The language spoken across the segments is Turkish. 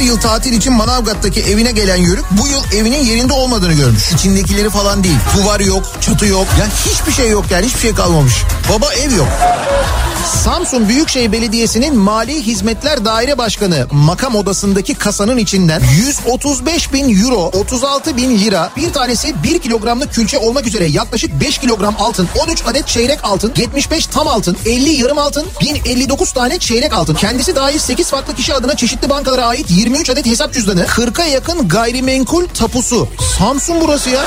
Her yıl tatil için Manavgat'taki evine gelen yörük bu yıl evinin yerinde olmadığını görmüş. İçindekileri falan değil. Duvar yok, çatı yok. Ya hiçbir şey yok yani hiçbir şey kalmamış. Baba ev yok. Samsun Büyükşehir Belediyesi'nin Mali Hizmetler Daire Başkanı makam odasındaki kasanın içinden 135 bin euro, 36 bin lira, bir tanesi 1 kilogramlık külçe olmak üzere yaklaşık 5 kilogram altın, 13 adet çeyrek altın, 75 tam altın, 50 yarım altın, 1059 tane çeyrek altın. Kendisi dahil 8 farklı kişi adına çeşitli bankalara ait 23 adet hesap cüzdanı, 40'a yakın gayrimenkul tapusu. Samsun burası ya.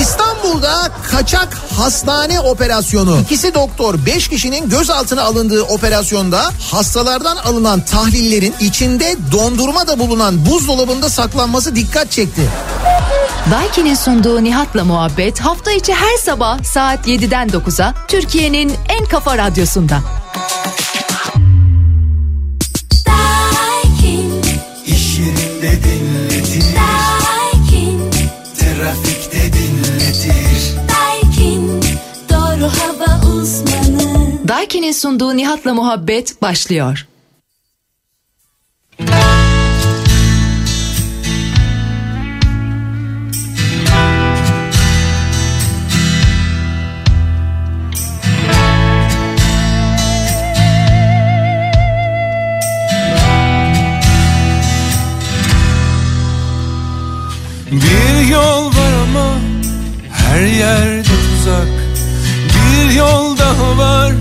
İstanbul'da kaçak hastane operasyonu. İkisi doktor 5 kişinin gözaltına alındığı operasyonda hastalardan alınan tahlillerin içinde dondurma da bulunan buzdolabında saklanması dikkat çekti. Daiki'nin sunduğu Nihat'la muhabbet hafta içi her sabah saat 7'den 9'a Türkiye'nin en kafa radyosunda. Daiki'nin sunduğu Nihat'la muhabbet başlıyor. Bir yol var ama her yerde tuzak. Bir yol daha var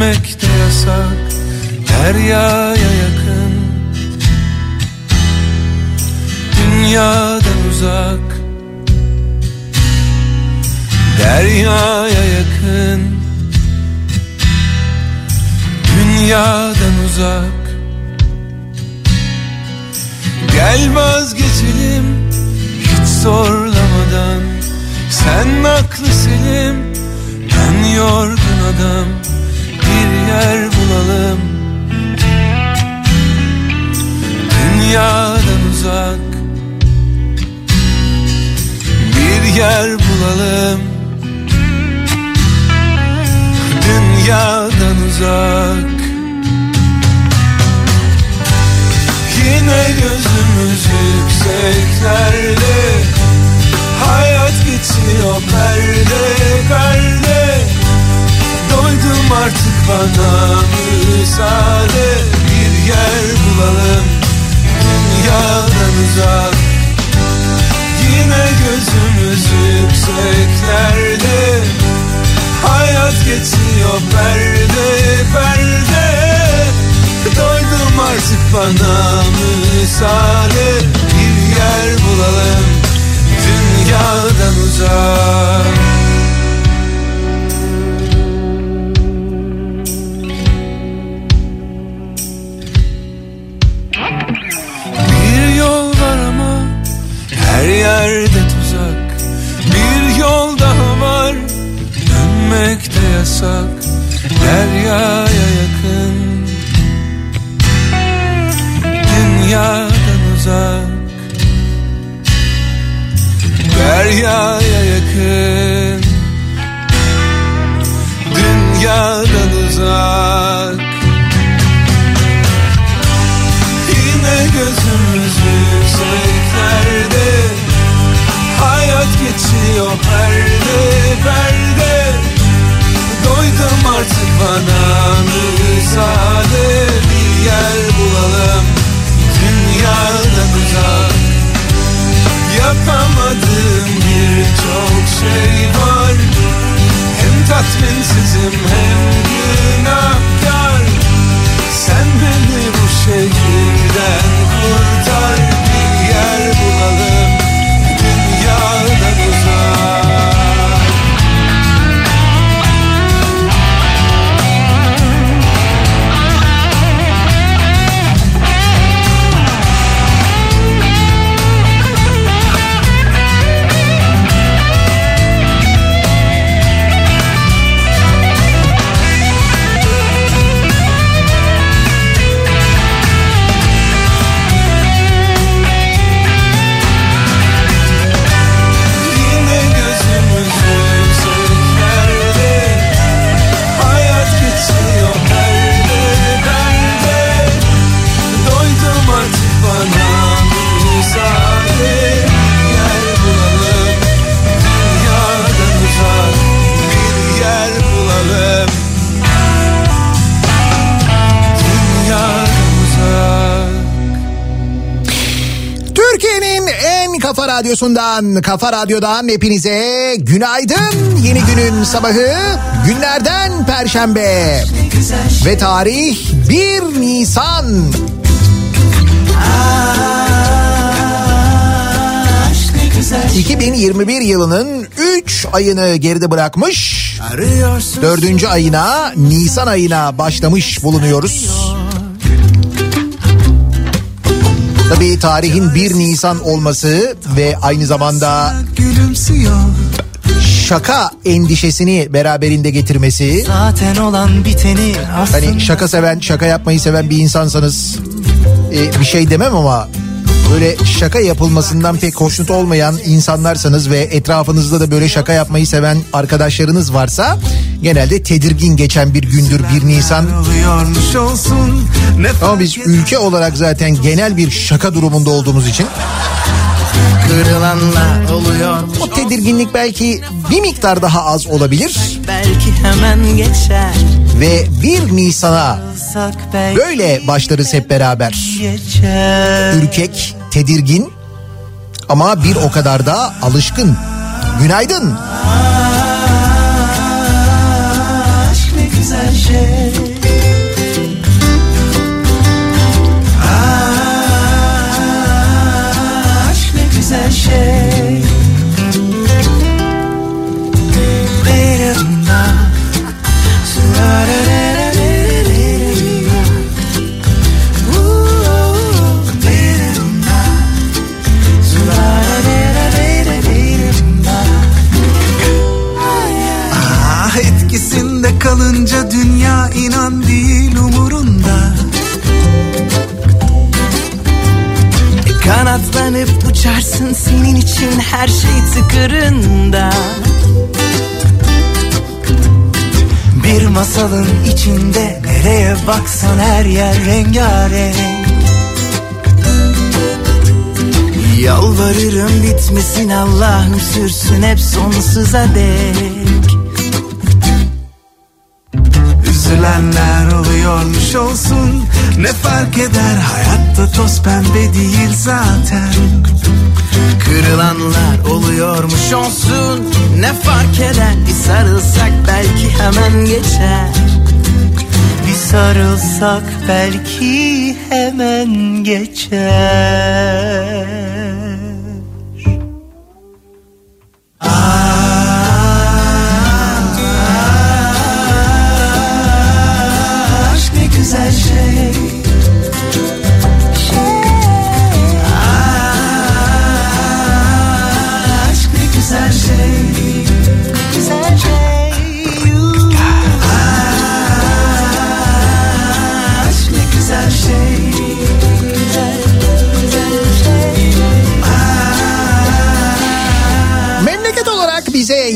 dönmek de yasak. Deryaya yakın dünyadan uzak. Deryaya yakın dünyadan uzak. Gel vazgeçelim hiç zorlamadan Sen aklı selim ben yorgun adam Bir yer bulalım. Dünyadan uzak Bir yer bulalım. Dünyadan uzak. Yine gözümüz yükseklerde. Hayat geçiyor perde perde Doydum artık bana müsaade Bir yer bulalım dünyadan uzak. Yine gözümüz Radyosu'ndan, Kafa Radyo'dan hepinize günaydın. Yeni günün sabahı günlerden Perşembe. Ve tarih 1 Nisan. 2021 yılının 3 ayını geride bırakmış. Dördüncü ayına Nisan ayına başlamış bulunuyoruz. Tabii tarihin 1 Nisan olması ve aynı zamanda şaka endişesini beraberinde getirmesi. Zaten olan biteni aslında Hani şaka seven, şaka yapmayı seven bir insansanız e, bir şey demem ama böyle şaka yapılmasından pek hoşnut olmayan insanlarsanız ve etrafınızda da böyle şaka yapmayı seven arkadaşlarınız varsa genelde tedirgin geçen bir gündür 1 Nisan. Ama biz ülke olarak zaten genel bir şaka durumunda olduğumuz için kırılanlar oluyormuş o tedirginlik belki bir miktar daha az olabilir belki hemen geçer ve 1 Nisan'a böyle başlarız hep beraber. geçer ürkek, tedirgin ama bir o kadar da alışkın. Günaydın. aşk ne güzel şey şey Benim da Ah kalınca dünya inan değil umurunda. E, Kanatlanıp uçarsın senin için her şey tıkırında. Bir masalın içinde nereye baksan her yer rengarenk. Yalvarırım bitmesin Allah'ım sürsün hep sonsuza dek Üzülenler oluyormuş olsun. Ne fark eder hayatta toz pembe değil zaten. Kırılanlar oluyormuş olsun. Ne fark eder bir sarılsak belki hemen geçer. Bir sarılsak belki hemen geçer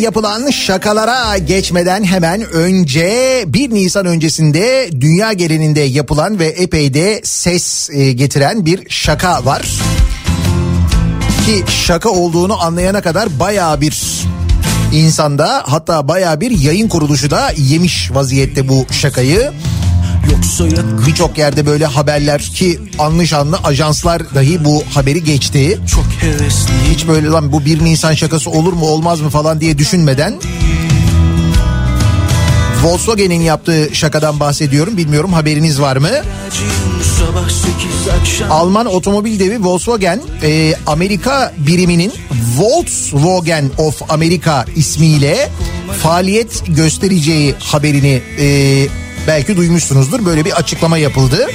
yapılan şakalara geçmeden hemen önce 1 Nisan öncesinde dünya genelinde yapılan ve epey de ses e, getiren bir şaka var. Ki şaka olduğunu anlayana kadar bayağı bir insanda hatta bayağı bir yayın kuruluşu da yemiş vaziyette bu şakayı. Birçok yerde böyle haberler ki anlı anlı ajanslar dahi bu haberi geçti. Hiç böyle lan bu 1 Nisan şakası olur mu olmaz mı falan diye düşünmeden Volkswagen'in yaptığı şakadan bahsediyorum. Bilmiyorum haberiniz var mı? Sabah 8 akşam Alman otomobil devi Volkswagen e, Amerika biriminin Volkswagen of America ismiyle faaliyet göstereceği haberini e, belki duymuşsunuzdur. Böyle bir açıklama yapıldı.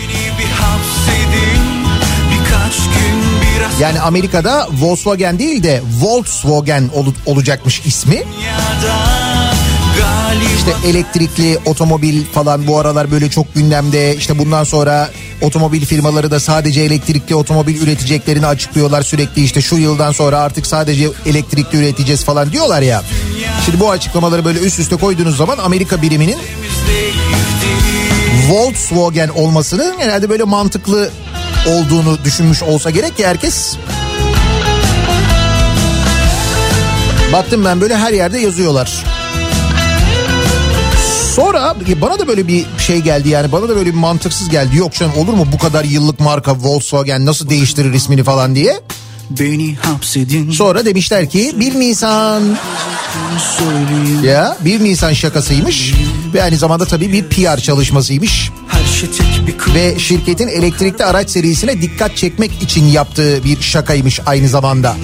Yani Amerika'da Volkswagen değil de Volkswagen ol- olacakmış ismi. İşte elektrikli otomobil falan bu aralar böyle çok gündemde. İşte bundan sonra otomobil firmaları da sadece elektrikli otomobil üreteceklerini açıklıyorlar sürekli. İşte şu yıldan sonra artık sadece elektrikli üreteceğiz falan diyorlar ya. Şimdi bu açıklamaları böyle üst üste koyduğunuz zaman Amerika biriminin Volkswagen olmasının genelde böyle mantıklı olduğunu düşünmüş olsa gerek ki herkes. Baktım ben böyle her yerde yazıyorlar. Sonra bana da böyle bir şey geldi yani bana da böyle bir mantıksız geldi. Yok canım olur mu bu kadar yıllık marka Volkswagen nasıl değiştirir ismini falan diye. Sonra demişler ki 1 Nisan ya 1 Nisan şakasıymış ve aynı zamanda tabii bir PR çalışmasıymış. Şey Ve şirketin elektrikli araç serisine dikkat çekmek için yaptığı bir şakaymış aynı zamanda.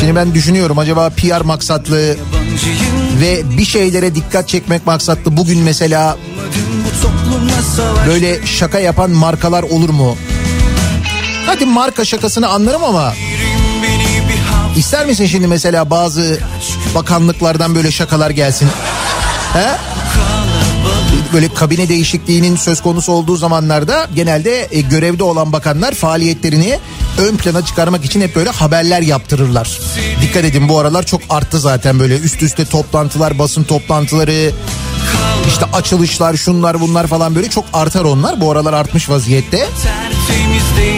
Şimdi ben düşünüyorum acaba PR maksatlı ve bir şeylere dikkat çekmek maksatlı bugün mesela böyle şaka yapan markalar olur mu? Hadi marka şakasını anlarım ama ister misin şimdi mesela bazı bakanlıklardan böyle şakalar gelsin? He? Böyle kabine değişikliğinin söz konusu olduğu zamanlarda genelde e, görevde olan bakanlar faaliyetlerini ön plana çıkarmak için hep böyle haberler yaptırırlar. Dikkat edin bu aralar çok arttı zaten böyle üst üste toplantılar, basın toplantıları, işte açılışlar, şunlar bunlar falan böyle çok artar onlar. Bu aralar artmış vaziyette. tertemiz değildi İster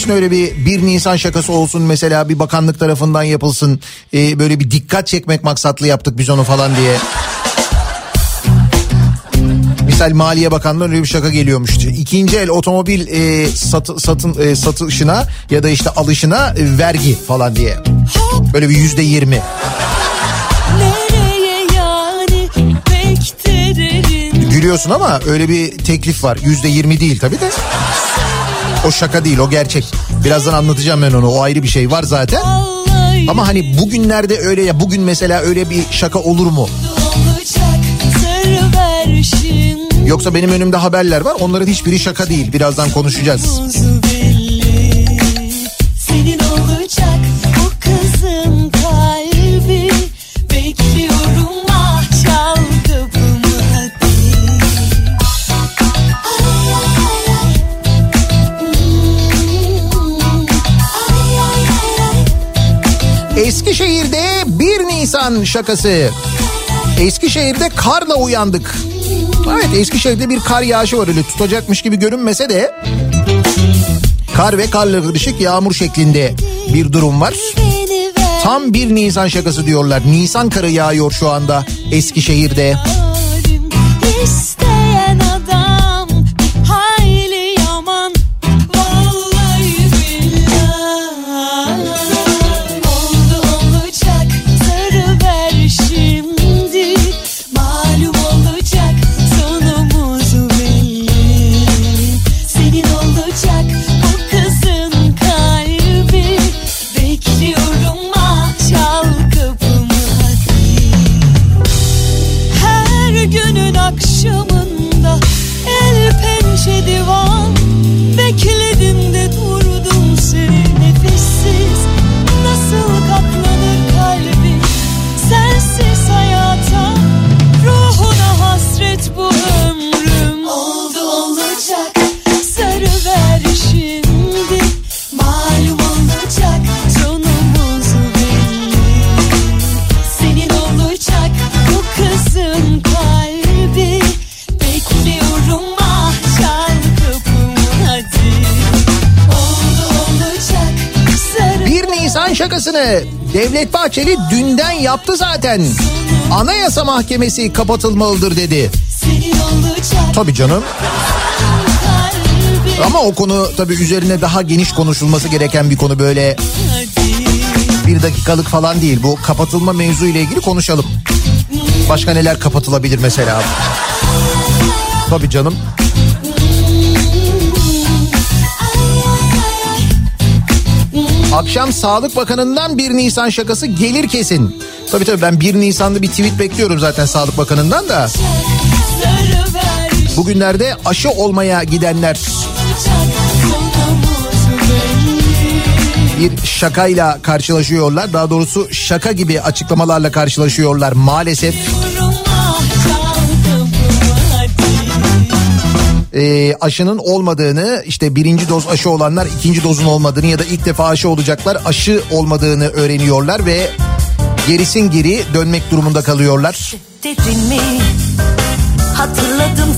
misin öyle bir 1 Nisan şakası olsun mesela bir bakanlık tarafından yapılsın. Ee, böyle bir dikkat çekmek maksatlı yaptık biz onu falan diye. Misal Maliye Bakanlığı öyle bir şaka geliyormuş. İkinci el otomobil e, satı, satın e, satışına ya da işte alışına e, vergi falan diye. Böyle bir yüzde yirmi. Gülüyorsun ama öyle bir teklif var. Yüzde yirmi değil tabii de. O şaka değil o gerçek. Birazdan anlatacağım ben onu. O ayrı bir şey var zaten. Ama hani bugünlerde öyle ya bugün mesela öyle bir şaka olur mu? Yoksa benim önümde haberler var. Onların hiçbiri şaka değil. Birazdan konuşacağız. Nisan şakası. Eskişehir'de karla uyandık. Evet Eskişehir'de bir kar yağışı var öyle tutacakmış gibi görünmese de kar ve karla karışık yağmur şeklinde bir durum var. Tam 1 Nisan şakası diyorlar. Nisan karı yağıyor şu anda Eskişehir'de. yarim Şakasını Devlet Bahçeli dünden yaptı zaten. Anayasa Mahkemesi kapatılmalıdır dedi. Tabii canım. Ama o konu tabii üzerine daha geniş konuşulması gereken bir konu böyle bir dakikalık falan değil. Bu kapatılma mevzu ile ilgili konuşalım. Başka neler kapatılabilir mesela? Tabii canım. Akşam Sağlık Bakanı'ndan 1 Nisan şakası gelir kesin. Tabii tabii ben 1 Nisan'da bir tweet bekliyorum zaten Sağlık Bakanı'ndan da. Bugünlerde aşı olmaya gidenler bir şakayla karşılaşıyorlar. Daha doğrusu şaka gibi açıklamalarla karşılaşıyorlar maalesef. E, aşının olmadığını işte birinci doz aşı olanlar ikinci dozun olmadığını ya da ilk defa aşı olacaklar aşı olmadığını öğreniyorlar ve gerisin geri dönmek durumunda kalıyorlar.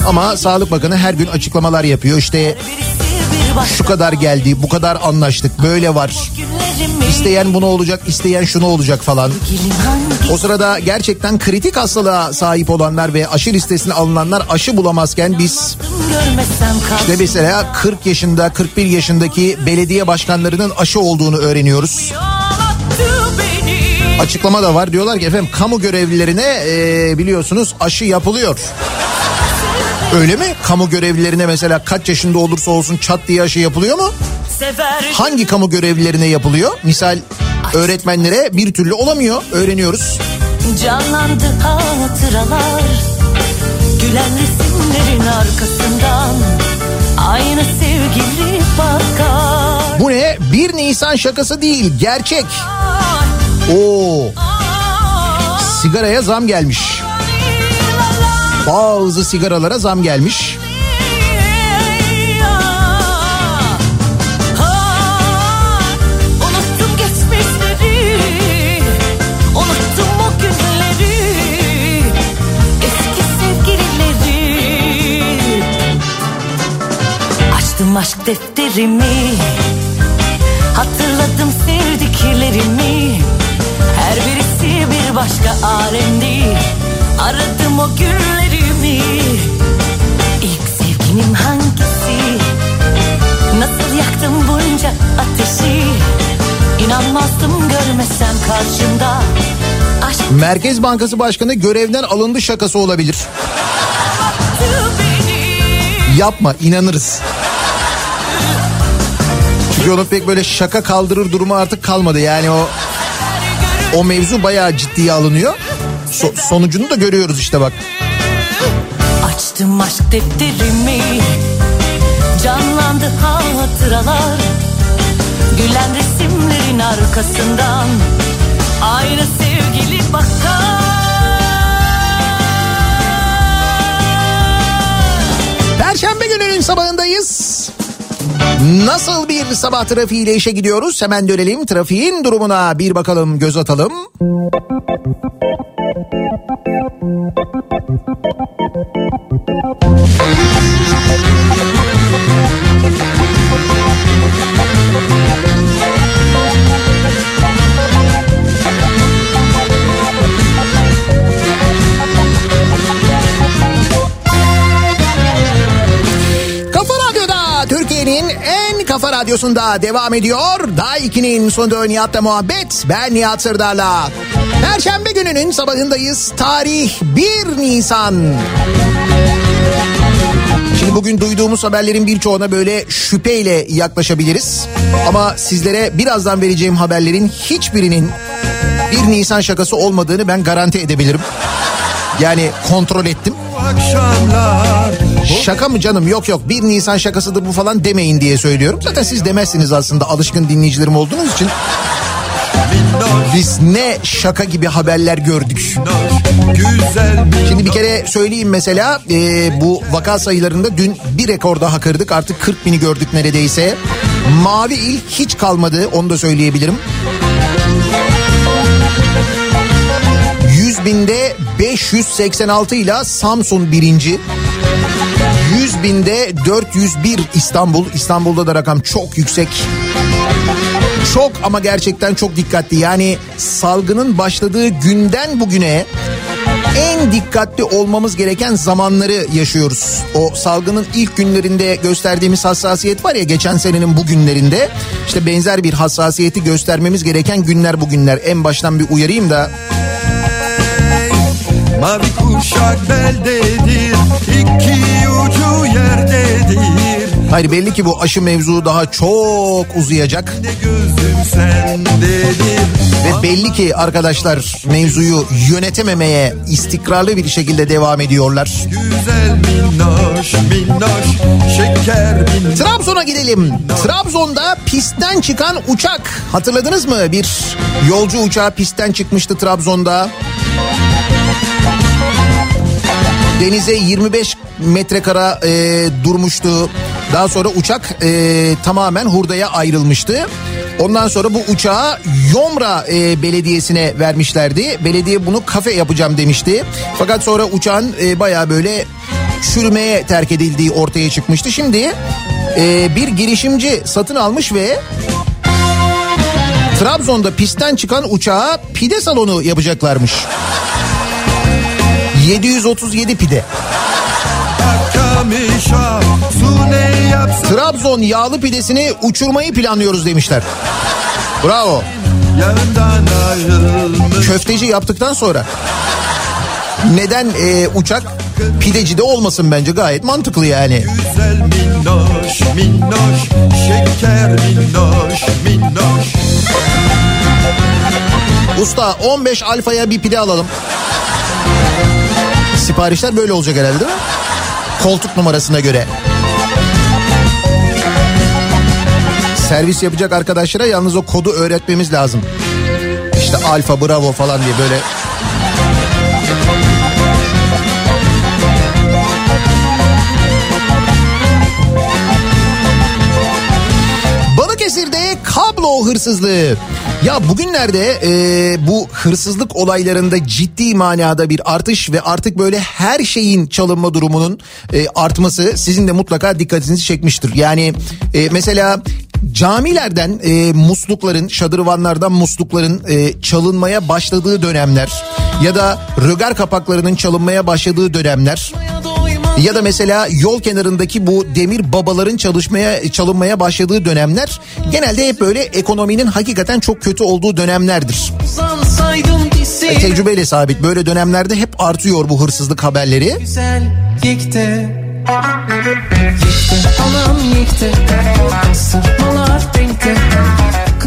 Ama Sağlık Bakanı her gün açıklamalar yapıyor. İşte şu kadar geldi bu kadar anlaştık böyle var İsteyen bunu olacak, isteyen şunu olacak falan. O sırada gerçekten kritik hastalığa sahip olanlar ve aşı listesine alınanlar aşı bulamazken biz işte mesela 40 yaşında 41 yaşındaki belediye başkanlarının aşı olduğunu öğreniyoruz. Açıklama da var diyorlar ki efendim kamu görevlilerine e, biliyorsunuz aşı yapılıyor. Öyle mi? Kamu görevlilerine mesela kaç yaşında olursa olsun çat diye aşı yapılıyor mu? Hangi kamu görevlilerine yapılıyor? Misal öğretmenlere bir türlü olamıyor. Öğreniyoruz. Canlandı hatıralar Gülen resimlerin arkasından Aynı sevgili bakar Bu ne? 1 Nisan şakası değil, gerçek. Oo, sigaraya zam gelmiş. Bazı sigaralara zam gelmiş. Aşk defterimi. Hatırladım sevdiklerimi. Her birisi bir başka alemdi. Aradım o günlerimi. İlk sevgilim hangisi? Nasıl yaktım bunca ateşi? İnanmazdım görmesem karşımda. Aşk Merkez Bankası Başkanı görevden alındı şakası olabilir. Yapma inanırız. Çünkü onun pek böyle şaka kaldırır durumu artık kalmadı. Yani o o mevzu bayağı ciddiye alınıyor. So- sonucunu da görüyoruz işte bak. Açtım aşk defterimi Canlandı hatıralar Gülen resimlerin arkasından Aynı sevgili bakar Perşembe gününün sabahındayız. Nasıl bir sabah trafiğiyle işe gidiyoruz? Hemen dönelim trafiğin durumuna bir bakalım göz atalım. Kafa radyosunda devam ediyor. Daha 2'nin sonunda Nihat'la muhabbet. Ben Nihat Sırdar'la. Perşembe gününün sabahındayız. Tarih 1 Nisan. Şimdi bugün duyduğumuz haberlerin birçoğuna böyle şüpheyle yaklaşabiliriz. Ama sizlere birazdan vereceğim haberlerin hiçbirinin 1 Nisan şakası olmadığını ben garanti edebilirim. Yani kontrol ettim. akşamlar Şaka mı canım yok yok 1 Nisan şakasıdır bu falan demeyin diye söylüyorum. Zaten siz demezsiniz aslında alışkın dinleyicilerim olduğunuz için. Biz ne şaka gibi haberler gördük. Şimdi bir kere söyleyeyim mesela e, bu vaka sayılarında dün bir rekor daha kırdık artık 40 bini gördük neredeyse. Mavi il hiç kalmadı onu da söyleyebilirim. 100 binde 586 ile Samsun birinci. 100 binde 401 İstanbul. İstanbul'da da rakam çok yüksek. Çok ama gerçekten çok dikkatli. Yani salgının başladığı günden bugüne en dikkatli olmamız gereken zamanları yaşıyoruz. O salgının ilk günlerinde gösterdiğimiz hassasiyet var ya geçen senenin bu günlerinde işte benzer bir hassasiyeti göstermemiz gereken günler bugünler. En baştan bir uyarayım da Mavi kuşak beldedir hayır belli ki bu aşı mevzu daha çok uzayacak. Ve belli ki arkadaşlar mevzuyu yönetememeye istikrarlı bir şekilde devam ediyorlar. Güzel minnoş minnoş şeker minnoş Trabzon'a gidelim. Trabzon'da pistten çıkan uçak. Hatırladınız mı? Bir yolcu uçağı pistten çıkmıştı Trabzon'da. Denize 25 metrekara e, durmuştu. Daha sonra uçak e, tamamen hurdaya ayrılmıştı. Ondan sonra bu uçağı Yomra e, Belediyesi'ne vermişlerdi. Belediye bunu kafe yapacağım demişti. Fakat sonra uçağın e, baya böyle çürümeye terk edildiği ortaya çıkmıştı. Şimdi e, bir girişimci satın almış ve Trabzon'da pistten çıkan uçağa pide salonu yapacaklarmış. 737 pide. Trabzon yağlı pidesini uçurmayı planlıyoruz demişler. Bravo. Köfteci yaptıktan sonra neden e, uçak pidecide olmasın bence gayet mantıklı yani. Güzel minnoş minnoş Şeker minnoş minnoş Usta 15 alfaya bir pide alalım. Siparişler böyle olacak herhalde değil mi? Koltuk numarasına göre. Servis yapacak arkadaşlara yalnız o kodu öğretmemiz lazım. İşte alfa bravo falan diye böyle. Balıkesir'de kablo hırsızlığı. Ya bugünlerde e, bu hırsızlık olaylarında ciddi manada bir artış ve artık böyle her şeyin çalınma durumunun e, artması sizin de mutlaka dikkatinizi çekmiştir. Yani e, mesela camilerden e, muslukların, şadırvanlardan muslukların e, çalınmaya başladığı dönemler ya da rögar kapaklarının çalınmaya başladığı dönemler ya da mesela yol kenarındaki bu demir babaların çalışmaya çalınmaya başladığı dönemler genelde hep böyle ekonominin hakikaten çok kötü olduğu dönemlerdir. E, tecrübeyle sabit böyle dönemlerde hep artıyor bu hırsızlık haberleri. güzel yekte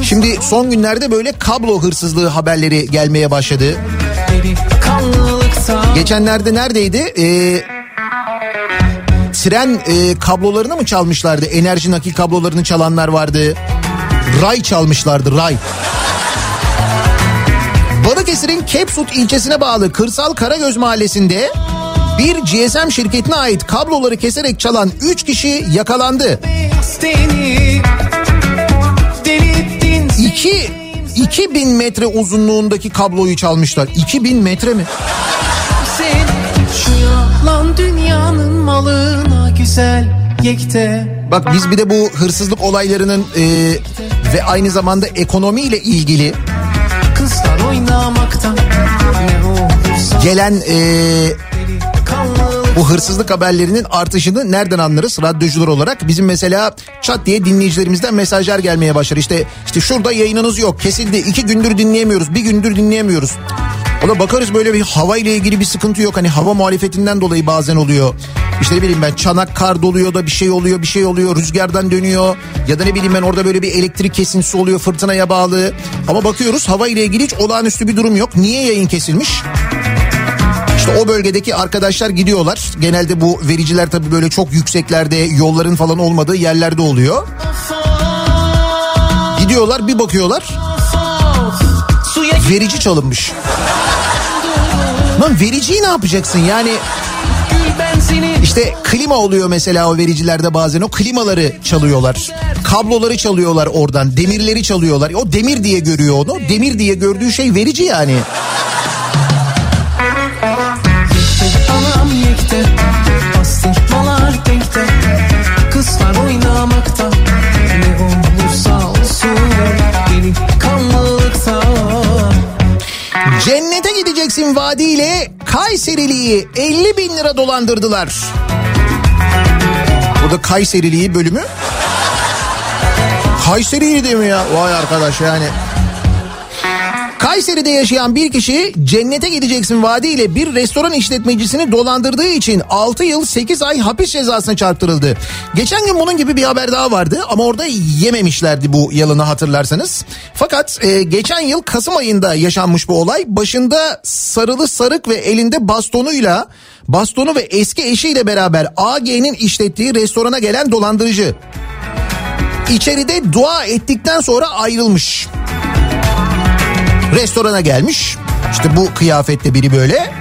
Şimdi son günlerde böyle kablo hırsızlığı haberleri gelmeye başladı. Geçenlerde neredeydi? Ee, tren e, kablolarını mı çalmışlardı? Enerji nakil kablolarını çalanlar vardı. Ray çalmışlardı ray. Balıkesir'in Kepsut ilçesine bağlı Kırsal Karagöz mahallesinde bir GSM şirketine ait kabloları keserek çalan 3 kişi yakalandı. 2 2000 metre uzunluğundaki kabloyu çalmışlar. 2000 metre mi? sen Şu yalan dünyanın malına güzel yekte Bak biz bir de bu hırsızlık olaylarının e, ve aynı zamanda ekonomiyle ilgili gelen e, bu hırsızlık haberlerinin artışını nereden anlarız radyocular olarak? Bizim mesela çat diye dinleyicilerimizden mesajlar gelmeye başlar. İşte işte şurada yayınınız yok kesildi iki gündür dinleyemiyoruz bir gündür dinleyemiyoruz. Ona bakarız böyle bir hava ile ilgili bir sıkıntı yok. Hani hava muhalefetinden dolayı bazen oluyor. İşte ne bileyim ben çanak kar doluyor da bir şey oluyor bir şey oluyor rüzgardan dönüyor. Ya da ne bileyim ben orada böyle bir elektrik kesintisi oluyor fırtınaya bağlı. Ama bakıyoruz hava ile ilgili hiç olağanüstü bir durum yok. Niye yayın kesilmiş? İşte o bölgedeki arkadaşlar gidiyorlar. Genelde bu vericiler tabii böyle çok yükseklerde yolların falan olmadığı yerlerde oluyor. Gidiyorlar bir bakıyorlar verici çalınmış. Lan vericiyi ne yapacaksın yani işte klima oluyor mesela o vericilerde bazen o klimaları çalıyorlar. Kabloları çalıyorlar oradan demirleri çalıyorlar. O demir diye görüyor onu demir diye gördüğü şey verici yani. Kızlar oynamakta Ne olursa olsun Cennete gideceksin vaadiyle Kayserili'yi 50 bin lira dolandırdılar. Burada Kayserili'yi bölümü. Kayseri'ydi mi ya? Vay arkadaş yani. Kayseri'de yaşayan bir kişi cennete gideceksin vaadiyle bir restoran işletmecisini dolandırdığı için 6 yıl 8 ay hapis cezasına çarptırıldı. Geçen gün bunun gibi bir haber daha vardı ama orada yememişlerdi bu yalanı hatırlarsanız. Fakat e, geçen yıl Kasım ayında yaşanmış bu olay. Başında sarılı sarık ve elinde bastonuyla bastonu ve eski eşiyle beraber AG'nin işlettiği restorana gelen dolandırıcı. İçeride dua ettikten sonra ayrılmış restorana gelmiş. İşte bu kıyafette biri böyle.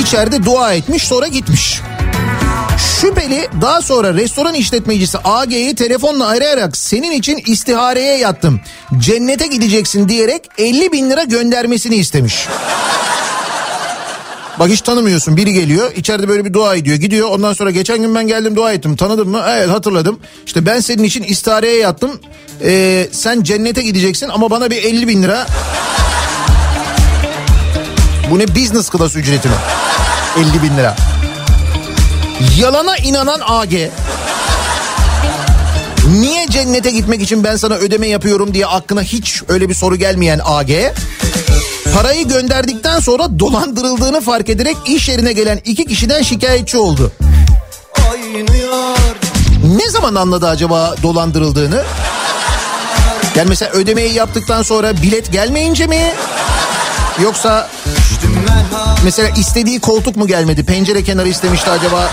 İçeride dua etmiş sonra gitmiş. Şüpheli daha sonra restoran işletmecisi AG'yi telefonla arayarak senin için istihareye yattım. Cennete gideceksin diyerek 50 bin lira göndermesini istemiş. Bak hiç tanımıyorsun biri geliyor içeride böyle bir dua ediyor gidiyor ondan sonra geçen gün ben geldim dua ettim tanıdın mı? Evet hatırladım işte ben senin için istihareye yattım Ee, sen cennete gideceksin ama bana bir 50 bin lira bu ne business class ücreti mi? 50 bin lira. Yalana inanan AG. Niye cennete gitmek için ben sana ödeme yapıyorum diye aklına hiç öyle bir soru gelmeyen AG. Parayı gönderdikten sonra dolandırıldığını fark ederek iş yerine gelen iki kişiden şikayetçi oldu. Ne zaman anladı acaba dolandırıldığını? Yani mesela ödemeyi yaptıktan sonra bilet gelmeyince mi? Yoksa mesela istediği koltuk mu gelmedi? Pencere kenarı istemişti acaba?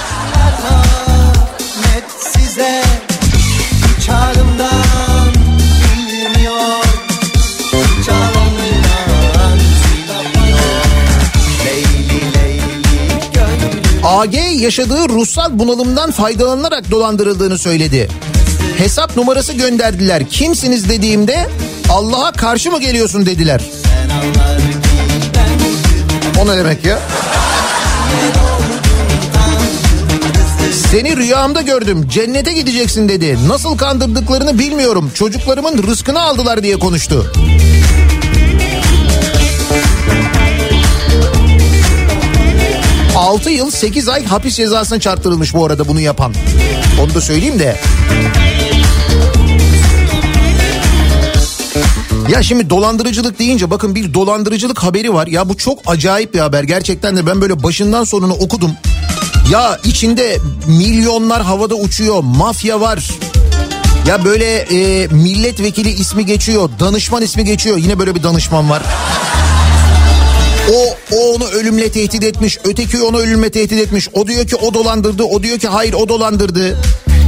AG yaşadığı ruhsal bunalımdan faydalanarak dolandırıldığını söyledi. Hesap numarası gönderdiler. Kimsiniz dediğimde Allah'a karşı mı geliyorsun dediler. O ne demek ya? Seni rüyamda gördüm. Cennete gideceksin dedi. Nasıl kandırdıklarını bilmiyorum. Çocuklarımın rızkını aldılar diye konuştu. Altı yıl 8 ay hapis cezasına çarptırılmış bu arada bunu yapan. Onu da söyleyeyim de. Ya şimdi dolandırıcılık deyince bakın bir dolandırıcılık haberi var. Ya bu çok acayip bir haber. Gerçekten de ben böyle başından sonunu okudum. Ya içinde milyonlar havada uçuyor. Mafya var. Ya böyle e, milletvekili ismi geçiyor. Danışman ismi geçiyor. Yine böyle bir danışman var. O, onu ölümle tehdit etmiş. Öteki onu ölümle tehdit etmiş. O diyor ki o dolandırdı. O diyor ki hayır o dolandırdı.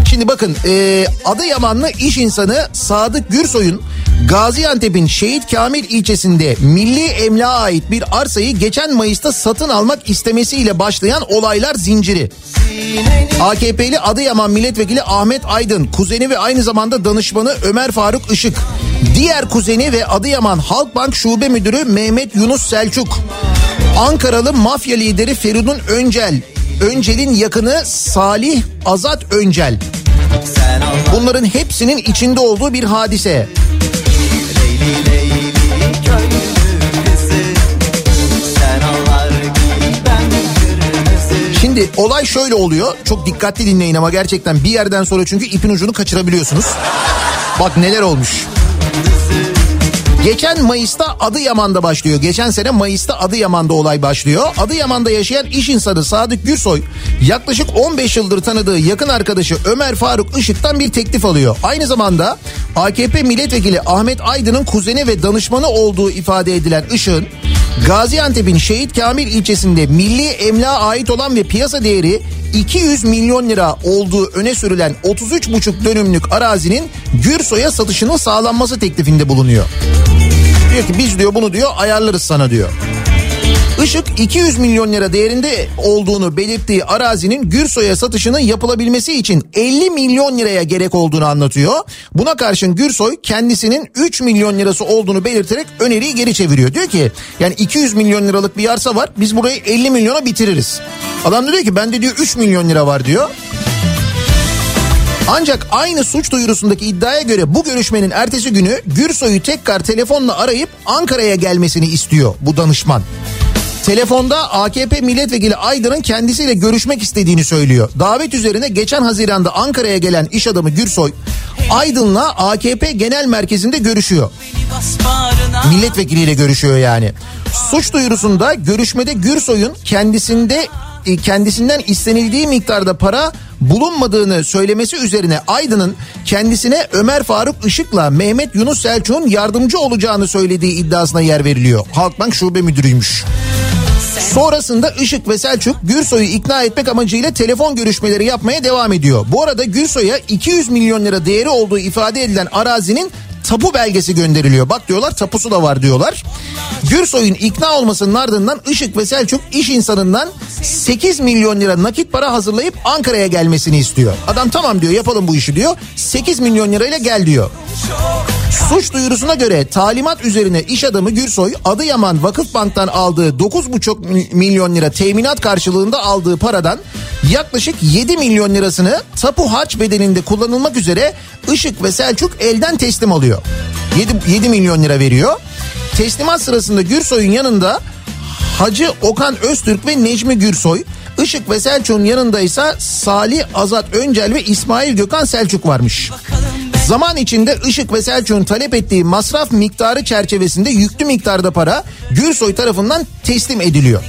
Şimdi bakın e, Adıyamanlı iş insanı Sadık Gürsoy'un Gaziantep'in Şehit Kamil ilçesinde milli emlağa ait bir arsayı geçen Mayıs'ta satın almak istemesiyle başlayan olaylar zinciri. AKP'li Adıyaman Milletvekili Ahmet Aydın, kuzeni ve aynı zamanda danışmanı Ömer Faruk Işık, diğer kuzeni ve Adıyaman Halkbank Şube Müdürü Mehmet Yunus Selçuk, Ankaralı mafya lideri Feridun Öncel, Öncel'in yakını Salih Azat Öncel. Bunların hepsinin içinde olduğu bir hadise. Şimdi olay şöyle oluyor. Çok dikkatli dinleyin ama gerçekten bir yerden sonra çünkü ipin ucunu kaçırabiliyorsunuz. Bak neler olmuş. Geçen Mayıs'ta Adıyaman'da başlıyor. Geçen sene Mayıs'ta Adıyaman'da olay başlıyor. Adıyaman'da yaşayan iş insanı Sadık Gürsoy yaklaşık 15 yıldır tanıdığı yakın arkadaşı Ömer Faruk Işık'tan bir teklif alıyor. Aynı zamanda AKP milletvekili Ahmet Aydın'ın kuzeni ve danışmanı olduğu ifade edilen Işık'ın Gaziantep'in Şehit Kamil ilçesinde milli emlağa ait olan ve piyasa değeri 200 milyon lira olduğu öne sürülen 33,5 dönümlük arazinin Gürsoy'a satışının sağlanması teklifinde bulunuyor. Diyor ki biz diyor bunu diyor ayarlarız sana diyor. Işık 200 milyon lira değerinde olduğunu belirttiği arazinin Gürsoy'a satışının yapılabilmesi için 50 milyon liraya gerek olduğunu anlatıyor. Buna karşın Gürsoy kendisinin 3 milyon lirası olduğunu belirterek öneriyi geri çeviriyor. Diyor ki yani 200 milyon liralık bir arsa var biz burayı 50 milyona bitiririz. Adam da diyor ki bende diyor 3 milyon lira var diyor. Ancak aynı suç duyurusundaki iddiaya göre bu görüşmenin ertesi günü Gürsoy'u tekrar telefonla arayıp Ankara'ya gelmesini istiyor bu danışman. Telefonda AKP milletvekili Aydın'ın kendisiyle görüşmek istediğini söylüyor. Davet üzerine geçen Haziran'da Ankara'ya gelen iş adamı Gürsoy Aydın'la AKP genel merkezinde görüşüyor. Milletvekiliyle görüşüyor yani. Suç duyurusunda görüşmede Gürsoy'un kendisinde e, kendisinden istenildiği miktarda para bulunmadığını söylemesi üzerine Aydın'ın kendisine Ömer Faruk Işık'la Mehmet Yunus Selçuk'un yardımcı olacağını söylediği iddiasına yer veriliyor. Halkbank Şube Müdürüymüş. Sonrasında Işık ve Selçuk Gürsoy'u ikna etmek amacıyla telefon görüşmeleri yapmaya devam ediyor. Bu arada Gürsoy'a 200 milyon lira değeri olduğu ifade edilen arazinin tapu belgesi gönderiliyor. Bak diyorlar tapusu da var diyorlar. Gürsoy'un ikna olmasının ardından Işık ve Selçuk iş insanından 8 milyon lira nakit para hazırlayıp Ankara'ya gelmesini istiyor. Adam tamam diyor yapalım bu işi diyor. 8 milyon lirayla gel diyor. Suç duyurusuna göre talimat üzerine iş adamı Gürsoy Adıyaman Vakıfbank'tan aldığı 9,5 milyon lira teminat karşılığında aldığı paradan yaklaşık 7 milyon lirasını tapu harç bedeninde kullanılmak üzere Işık ve Selçuk elden teslim alıyor. 7, 7 milyon lira veriyor. Teslimat sırasında Gürsoy'un yanında Hacı Okan Öztürk ve Necmi Gürsoy. Işık ve Selçuk'un yanında ise Salih Azat Öncel ve İsmail Gökhan Selçuk varmış. Zaman içinde Işık ve Selçuk'un talep ettiği masraf miktarı çerçevesinde yüklü miktarda para Gürsoy tarafından teslim ediliyor.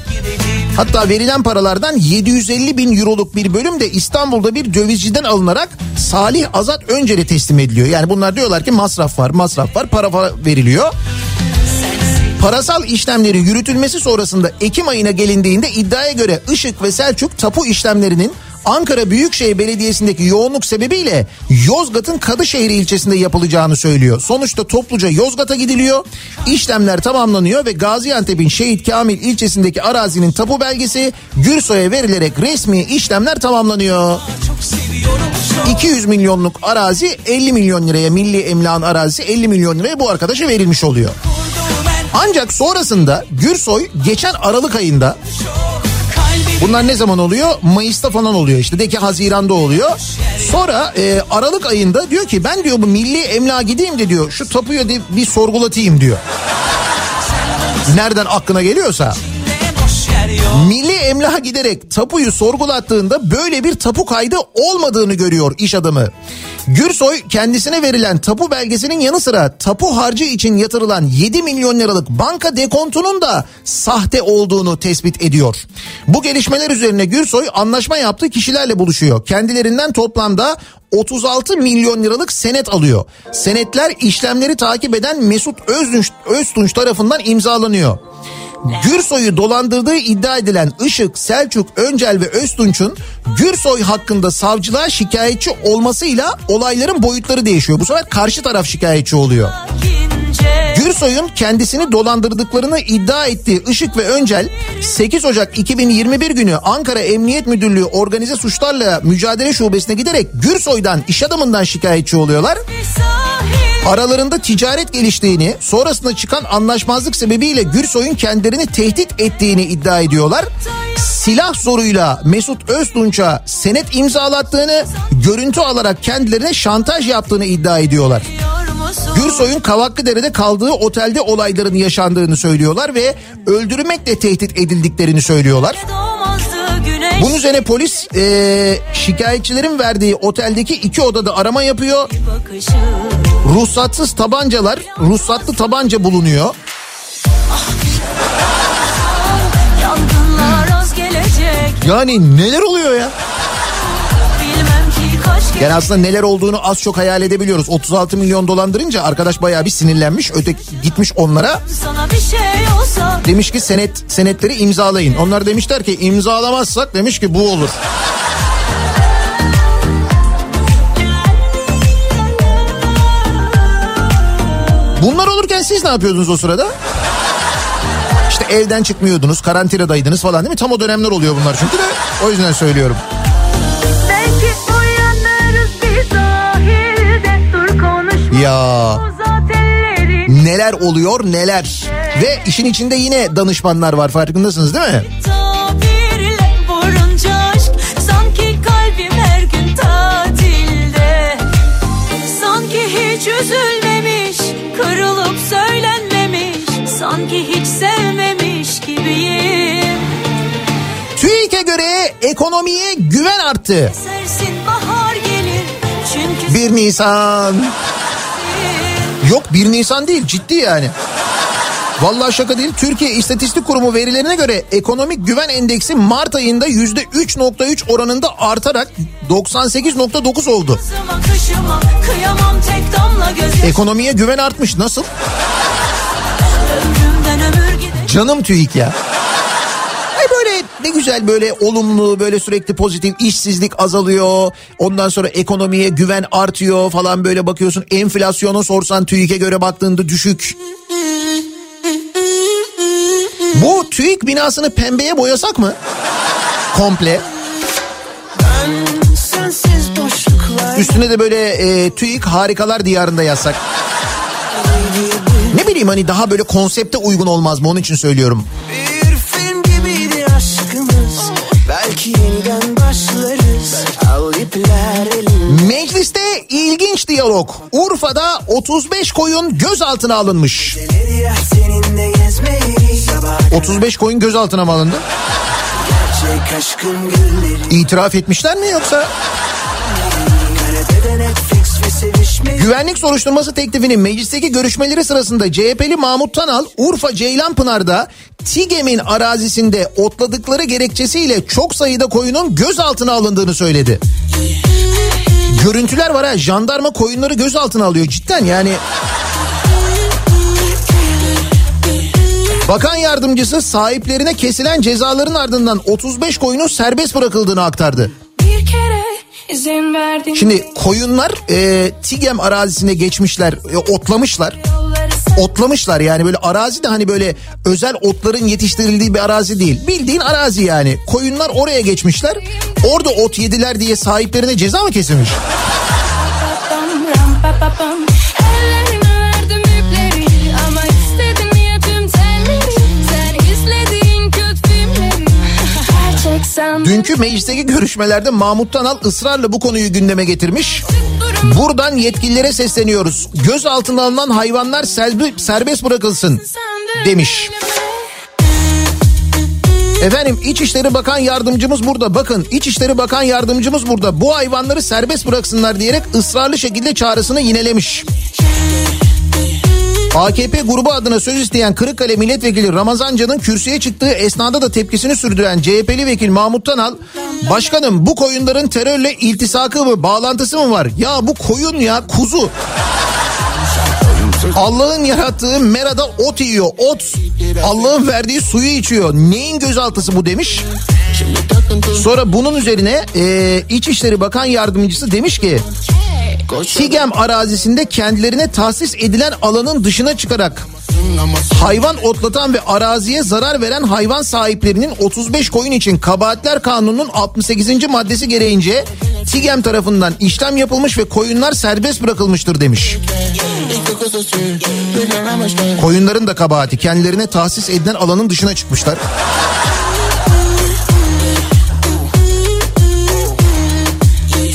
Hatta verilen paralardan 750 bin euroluk bir bölüm de İstanbul'da bir dövizciden alınarak Salih Azat Öncel'e teslim ediliyor. Yani bunlar diyorlar ki masraf var masraf var para fa- veriliyor. Parasal işlemleri yürütülmesi sonrasında Ekim ayına gelindiğinde iddiaya göre Işık ve Selçuk tapu işlemlerinin Ankara Büyükşehir Belediyesi'ndeki yoğunluk sebebiyle Yozgat'ın Kadışehir ilçesinde yapılacağını söylüyor. Sonuçta topluca Yozgat'a gidiliyor. İşlemler tamamlanıyor ve Gaziantep'in Şehit Kamil ilçesindeki arazinin tapu belgesi Gürsoy'a verilerek resmi işlemler tamamlanıyor. 200 milyonluk arazi 50 milyon liraya milli emlakın arazisi 50 milyon liraya bu arkadaşa verilmiş oluyor. Ancak sonrasında Gürsoy geçen Aralık ayında Bunlar ne zaman oluyor? Mayıs'ta falan oluyor işte. De ki Haziran'da oluyor. Sonra e, Aralık ayında diyor ki ben diyor bu milli emlağa gideyim de diyor şu tapuyu de bir sorgulatayım diyor. Nereden aklına geliyorsa. Milli emlaha giderek tapuyu sorgulattığında böyle bir tapu kaydı olmadığını görüyor iş adamı. Gürsoy kendisine verilen tapu belgesinin yanı sıra tapu harcı için yatırılan 7 milyon liralık banka dekontunun da sahte olduğunu tespit ediyor. Bu gelişmeler üzerine Gürsoy anlaşma yaptığı kişilerle buluşuyor. Kendilerinden toplamda 36 milyon liralık senet alıyor. Senetler işlemleri takip eden Mesut Öztunç, Öztunç tarafından imzalanıyor. Gürsoy'u dolandırdığı iddia edilen Işık, Selçuk, Öncel ve Öztunç'un Gürsoy hakkında savcılığa şikayetçi olmasıyla olayların boyutları değişiyor. Bu sefer karşı taraf şikayetçi oluyor. Gürsoy'un kendisini dolandırdıklarını iddia ettiği Işık ve Öncel 8 Ocak 2021 günü Ankara Emniyet Müdürlüğü Organize Suçlarla Mücadele Şubesi'ne giderek Gürsoy'dan iş adamından şikayetçi oluyorlar. Aralarında ticaret geliştiğini, sonrasında çıkan anlaşmazlık sebebiyle Gürsoy'un kendilerini tehdit ettiğini iddia ediyorlar. Silah zoruyla Mesut Öztunç'a senet imzalattığını, görüntü alarak kendilerine şantaj yaptığını iddia ediyorlar. Gürsoy'un Kavaklıdere'de kaldığı otelde olayların yaşandığını söylüyorlar ve öldürmekle tehdit edildiklerini söylüyorlar. Bunun üzerine polis eee, şikayetçilerin verdiği oteldeki iki odada arama yapıyor. Ruhsatsız tabancalar, ruhsatlı tabanca bulunuyor. Gelecek Yani neler oluyor ya? Yani aslında neler olduğunu az çok hayal edebiliyoruz. 36 milyon dolandırınca arkadaş bayağı bir sinirlenmiş. Öte gitmiş onlara şey olsa demiş ki senet senetleri imzalayın. Onlar demişler ki imzalamazsak demiş ki bu olur. Bunlar olurken siz ne yapıyordunuz o sırada? İşte evden çıkmıyordunuz, karantinadaydınız falan değil mi? Tam o dönemler oluyor bunlar çünkü de o yüzden söylüyorum. Ya neler oluyor neler. Ve işin içinde yine danışmanlar var farkındasınız değil mi? Üzülmemiş Kırılıp söylenmemiş Sanki hiç sevmemiş gibiyim TÜİK'e göre ekonomiye güven arttı. Sersin bahar gelir Çünkü 1 Nisan. Yok 1 Nisan değil ciddi yani. Vallahi şaka değil. Türkiye İstatistik Kurumu verilerine göre ekonomik güven endeksi Mart ayında %3.3 oranında artarak 98.9 oldu. Kışıma Ekonomiye güven artmış. Nasıl? Canım TÜİK ya. Ne güzel böyle olumlu böyle sürekli pozitif işsizlik azalıyor. Ondan sonra ekonomiye güven artıyor falan böyle bakıyorsun. Enflasyonu sorsan TÜİK'e göre baktığında düşük. Bu TÜİK binasını pembeye boyasak mı? Komple. Üstüne de böyle e, TÜİK harikalar diyarında yazsak. Ne bileyim hani daha böyle konsepte uygun olmaz mı onun için söylüyorum. Bir Belki yeniden başlarız Al ipler Mecliste ilginç diyalog. Urfa'da 35 koyun gözaltına alınmış. ya seninle gezmeyi Sabah 35 koyun gözaltına mı alındı? İtiraf etmişler mi yoksa? Güvenlik soruşturması teklifinin meclisteki görüşmeleri sırasında CHP'li Mahmut Tanal, Urfa Ceylanpınar'da TİGEM'in arazisinde otladıkları gerekçesiyle çok sayıda koyunun gözaltına alındığını söyledi. Görüntüler var ha jandarma koyunları gözaltına alıyor cidden yani. Bakan yardımcısı sahiplerine kesilen cezaların ardından 35 koyunun serbest bırakıldığını aktardı. Bir kere. Şimdi koyunlar e, TİGEM arazisine geçmişler, e, otlamışlar. Otlamışlar yani böyle arazi de hani böyle özel otların yetiştirildiği bir arazi değil. Bildiğin arazi yani. Koyunlar oraya geçmişler. Orada ot yediler diye sahiplerine ceza mı kesilmiş? Dünkü meclisteki görüşmelerde Mahmut Tanal ısrarla bu konuyu gündeme getirmiş. Buradan yetkililere sesleniyoruz. Gözaltına alınan hayvanlar serbest bırakılsın demiş. Efendim İçişleri Bakan Yardımcımız burada. Bakın İçişleri Bakan Yardımcımız burada. Bu hayvanları serbest bıraksınlar diyerek ısrarlı şekilde çağrısını yinelemiş. AKP grubu adına söz isteyen Kırıkkale Milletvekili Ramazan Can'ın kürsüye çıktığı esnada da tepkisini sürdüren CHP'li vekil Mahmut Tanal, Başkanım bu koyunların terörle iltisakı mı bağlantısı mı var? Ya bu koyun ya kuzu. Allah'ın yarattığı merada ot yiyor. Ot. Allah'ın verdiği suyu içiyor. Neyin gözaltısı bu demiş. Sonra bunun üzerine e, İçişleri Bakan Yardımcısı demiş ki TİGEM arazisinde kendilerine tahsis edilen alanın dışına çıkarak hayvan otlatan ve araziye zarar veren hayvan sahiplerinin 35 koyun için kabahatler kanununun 68. maddesi gereğince TİGEM tarafından işlem yapılmış ve koyunlar serbest bırakılmıştır demiş. Koyunların da kabahati kendilerine tahsis edilen alanın dışına çıkmışlar.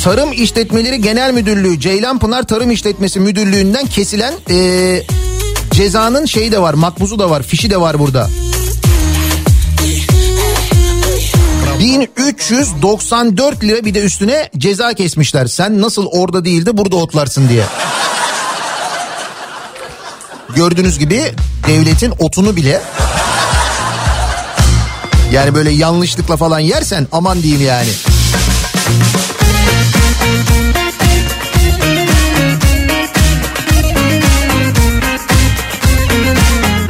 Tarım İşletmeleri Genel Müdürlüğü Ceylanpınar Tarım İşletmesi Müdürlüğü'nden kesilen eee, cezanın şeyi de var makbuzu da var fişi de var burada. 1394 lira bir de üstüne ceza kesmişler. Sen nasıl orada değil de burada otlarsın diye. Gördüğünüz gibi devletin otunu bile yani böyle yanlışlıkla falan yersen aman diyeyim yani.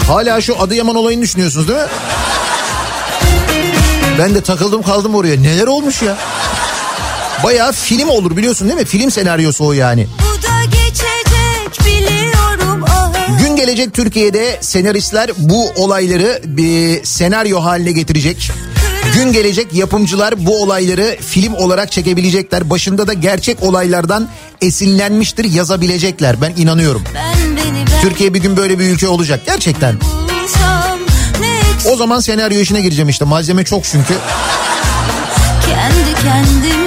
Hala şu Adıyaman olayını düşünüyorsunuz değil mi? Ben de takıldım kaldım oraya. Neler olmuş ya? Bayağı film olur biliyorsun değil mi? Film senaryosu o yani. Bu da geçecek biliyorum ah Gün gelecek Türkiye'de senaristler bu olayları bir senaryo haline getirecek. Gün gelecek yapımcılar bu olayları film olarak çekebilecekler. Başında da gerçek olaylardan esinlenmiştir yazabilecekler. Ben inanıyorum. Ben beni ben Türkiye bir gün böyle bir ülke olacak gerçekten. bulsam O zaman senaryo işine gireceğim işte. Malzeme çok çünkü. kendi kendimle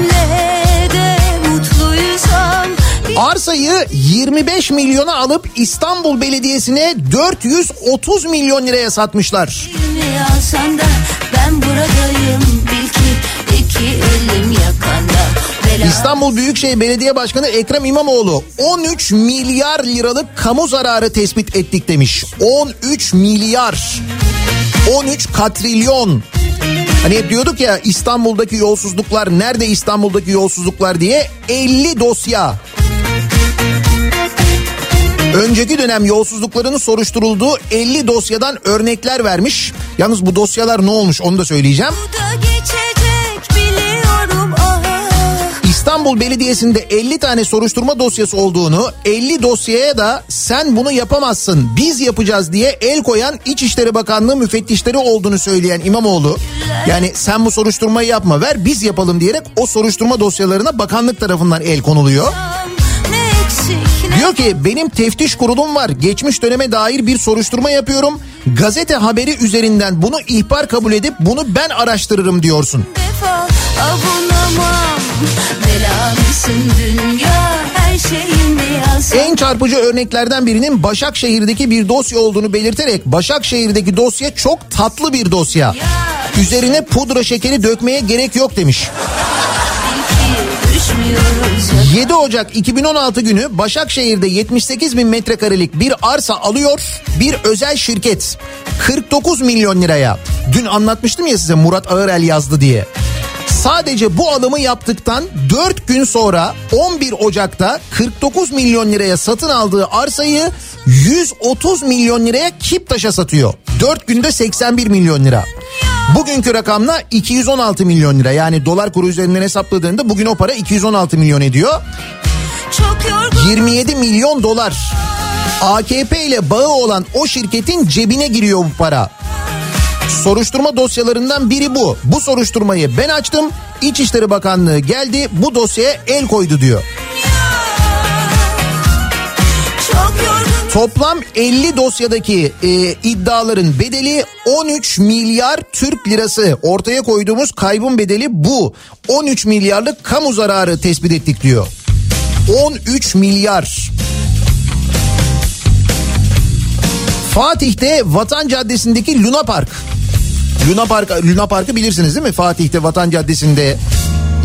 Arsayı 25 milyona alıp İstanbul Belediyesi'ne 430 milyon liraya satmışlar. İstanbul Büyükşehir Belediye Başkanı Ekrem İmamoğlu 13 milyar liralık kamu zararı tespit ettik demiş. 13 milyar. 13 katrilyon. Hani hep diyorduk ya İstanbul'daki yolsuzluklar nerede İstanbul'daki yolsuzluklar diye 50 dosya. Önceki dönem yolsuzluklarının soruşturulduğu 50 dosyadan örnekler vermiş. Yalnız bu dosyalar ne olmuş onu da söyleyeceğim. Ah İstanbul Belediyesi'nde 50 tane soruşturma dosyası olduğunu, 50 dosyaya da sen bunu yapamazsın, biz yapacağız diye el koyan İçişleri Bakanlığı müfettişleri olduğunu söyleyen İmamoğlu, yani sen bu soruşturmayı yapma ver biz yapalım diyerek o soruşturma dosyalarına bakanlık tarafından el konuluyor. Diyor ki benim teftiş kurulum var. Geçmiş döneme dair bir soruşturma yapıyorum. Gazete haberi üzerinden bunu ihbar kabul edip bunu ben araştırırım diyorsun. defa avunamam Belamısın dünya her En çarpıcı örneklerden birinin Başakşehir'deki bir dosya olduğunu belirterek Başakşehir'deki dosya çok tatlı bir dosya. Üzerine pudra şekeri dökmeye gerek yok demiş. Ki düşmüyoruz ya 7 Ocak 2016 günü Başakşehir'de 78 bin metrekarelik bir arsa alıyor bir özel şirket 49 milyon liraya. Dün anlatmıştım ya size Murat Ağırel yazdı diye. Sadece bu alımı yaptıktan 4 gün sonra 11 Ocak'ta 49 milyon liraya satın aldığı arsayı 130 milyon liraya Kiptaş'a satıyor. 4 günde 81 milyon lira. Bugünkü rakamla 216 milyon lira yani dolar kuru üzerinden hesapladığında bugün o para 216 milyon ediyor. Çok yorgun 27 milyon dolar. AKP ile bağı olan o şirketin cebine giriyor bu para. Soruşturma dosyalarından biri bu. Bu soruşturmayı ben açtım. İçişleri Bakanlığı geldi bu dosyaya el koydu diyor. çok yorgun Toplam 50 dosyadaki e, iddiaların bedeli 13 milyar Türk lirası. Ortaya koyduğumuz kaybın bedeli bu. 13 milyarlık kamu zararı tespit ettik diyor. 13 milyar. Fatih'te Vatan Caddesi'ndeki Luna Park. Luna Park Luna Park'ı bilirsiniz değil mi? Fatih'te Vatan Caddesi'nde.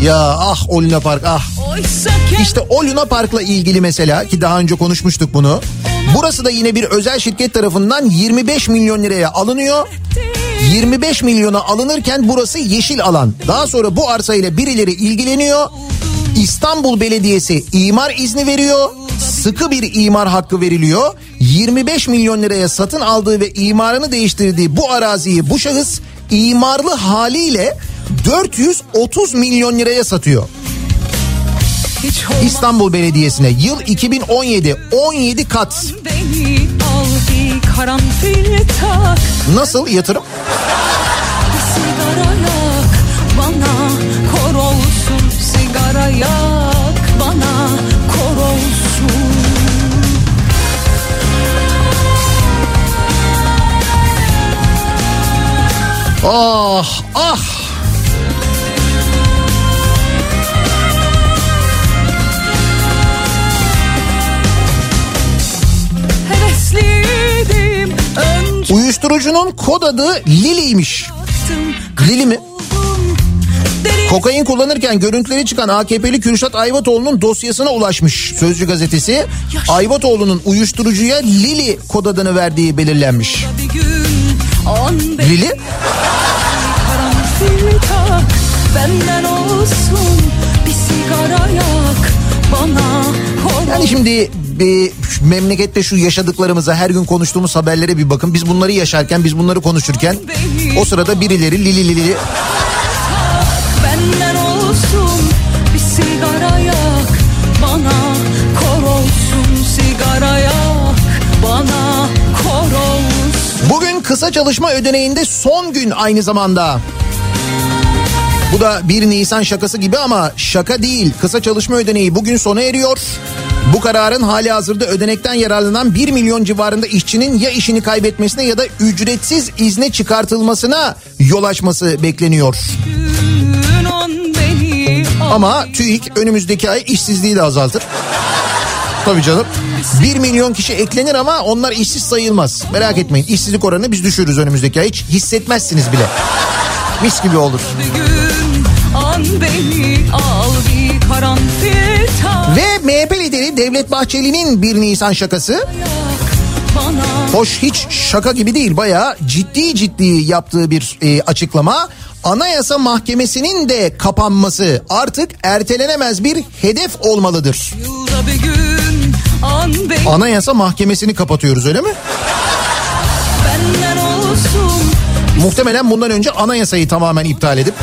Ya ah o Luna Park ah. İşte o Luna Park'la ilgili mesela ki daha önce konuşmuştuk bunu. Burası da yine bir özel şirket tarafından 25 milyon liraya alınıyor. 25 milyona alınırken burası yeşil alan. Daha sonra bu arsayla birileri ilgileniyor. İstanbul Belediyesi imar izni veriyor. Sıkı bir imar hakkı veriliyor. 25 milyon liraya satın aldığı ve imarını değiştirdiği bu araziyi bu şahıs imarlı haliyle 430 milyon liraya satıyor. İstanbul Belediyesi'ne yıl 2017 17 kat. Beni al Nasıl yatırım? Bana kor olsun Sigara yak bana kor olsun Ah ah uyuşturucunun kod adı Lili'ymiş. Lili mi? Kokain kullanırken görüntüleri çıkan AKP'li Kürşat Ayvatoğlu'nun dosyasına ulaşmış Sözcü gazetesi. Ayvatoğlu'nun uyuşturucuya Lili kod adını verdiği belirlenmiş. Lili? Yani şimdi bir memlekette şu yaşadıklarımıza her gün konuştuğumuz haberlere bir bakın. Biz bunları yaşarken biz bunları konuşurken o sırada birileri Lili Lili Benden olsun bir sigara yak bana kor olsun sigara yak bana kor olsun. Bugün kısa çalışma ödeneğinde son gün aynı zamanda. Bu da 1 Nisan şakası gibi ama şaka değil. Kısa çalışma ödeneği bugün sona eriyor. Bu kararın hali hazırda ödenekten yararlanan 1 milyon civarında işçinin ya işini kaybetmesine ya da ücretsiz izne çıkartılmasına yol açması bekleniyor. Ama TÜİK önümüzdeki ay işsizliği de azaltır. Tabii canım. 1 milyon kişi eklenir ama onlar işsiz sayılmaz. Merak etmeyin işsizlik oranını biz düşürürüz önümüzdeki ay. Hiç hissetmezsiniz bile. Mis gibi olur. Bir gün an beni al bir karanfil MHP lideri Devlet Bahçeli'nin 1 Nisan şakası. Hoş hiç şaka gibi değil bayağı ciddi ciddi yaptığı bir e, açıklama. Anayasa Mahkemesi'nin de kapanması artık ertelenemez bir hedef olmalıdır. bir gün Anayasa Mahkemesi'ni kapatıyoruz öyle mi? Muhtemelen bundan önce anayasayı tamamen iptal edip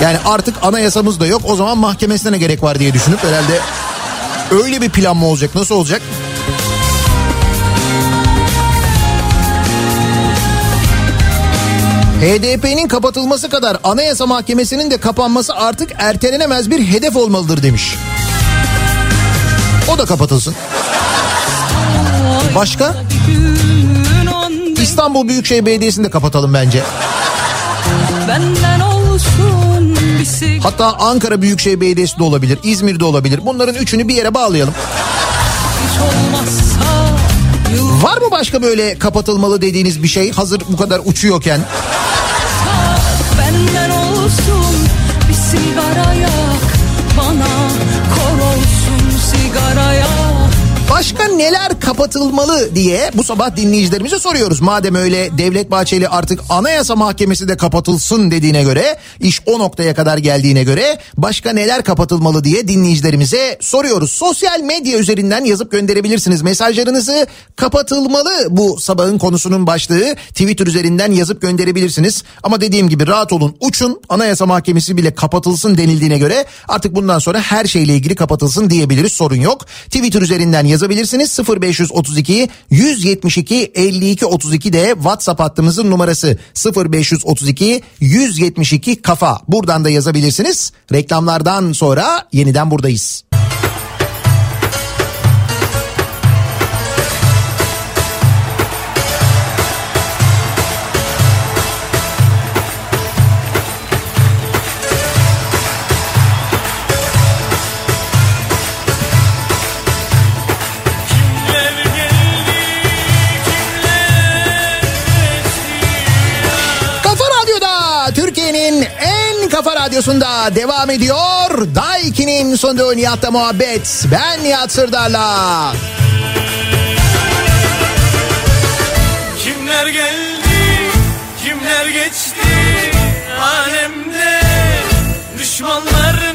yani artık anayasamız da yok o zaman mahkemesine ne gerek var diye düşünüp herhalde öyle bir plan mı olacak nasıl olacak? HDP'nin kapatılması kadar Anayasa Mahkemesi'nin de kapanması artık ertelenemez bir hedef olmalıdır demiş. O da kapatılsın. Başka? İstanbul Büyükşehir Belediyesi'ni de kapatalım bence. benden Hatta Ankara Büyükşehir Belediyesi de olabilir, İzmir'de olabilir. Bunların üçünü bir yere bağlayalım. Var mı başka böyle kapatılmalı dediğiniz bir şey hazır bu kadar uçuyorken? benden olsun bir sigara Başka neler kapatılmalı diye bu sabah dinleyicilerimize soruyoruz. Madem öyle Devlet Bahçeli artık Anayasa Mahkemesi de kapatılsın dediğine göre, iş o noktaya kadar geldiğine göre başka neler kapatılmalı diye dinleyicilerimize soruyoruz. Sosyal medya üzerinden yazıp gönderebilirsiniz mesajlarınızı. Kapatılmalı bu sabahın konusunun başlığı Twitter üzerinden yazıp gönderebilirsiniz. Ama dediğim gibi rahat olun uçun Anayasa Mahkemesi bile kapatılsın denildiğine göre artık bundan sonra her şeyle ilgili kapatılsın diyebiliriz sorun yok. Twitter üzerinden yazabilirsiniz 0532 172 52 32 de WhatsApp hattımızın numarası 0532 172 kafa buradan da yazabilirsiniz. Reklamlardan sonra yeniden buradayız. Kafa radyosunda devam ediyor. Daiki'nin sunduğu Nihat'la muhabbet. Ben Nihat Sırdar'la. Kimler geldi, kimler geçti alemde Düşmanlar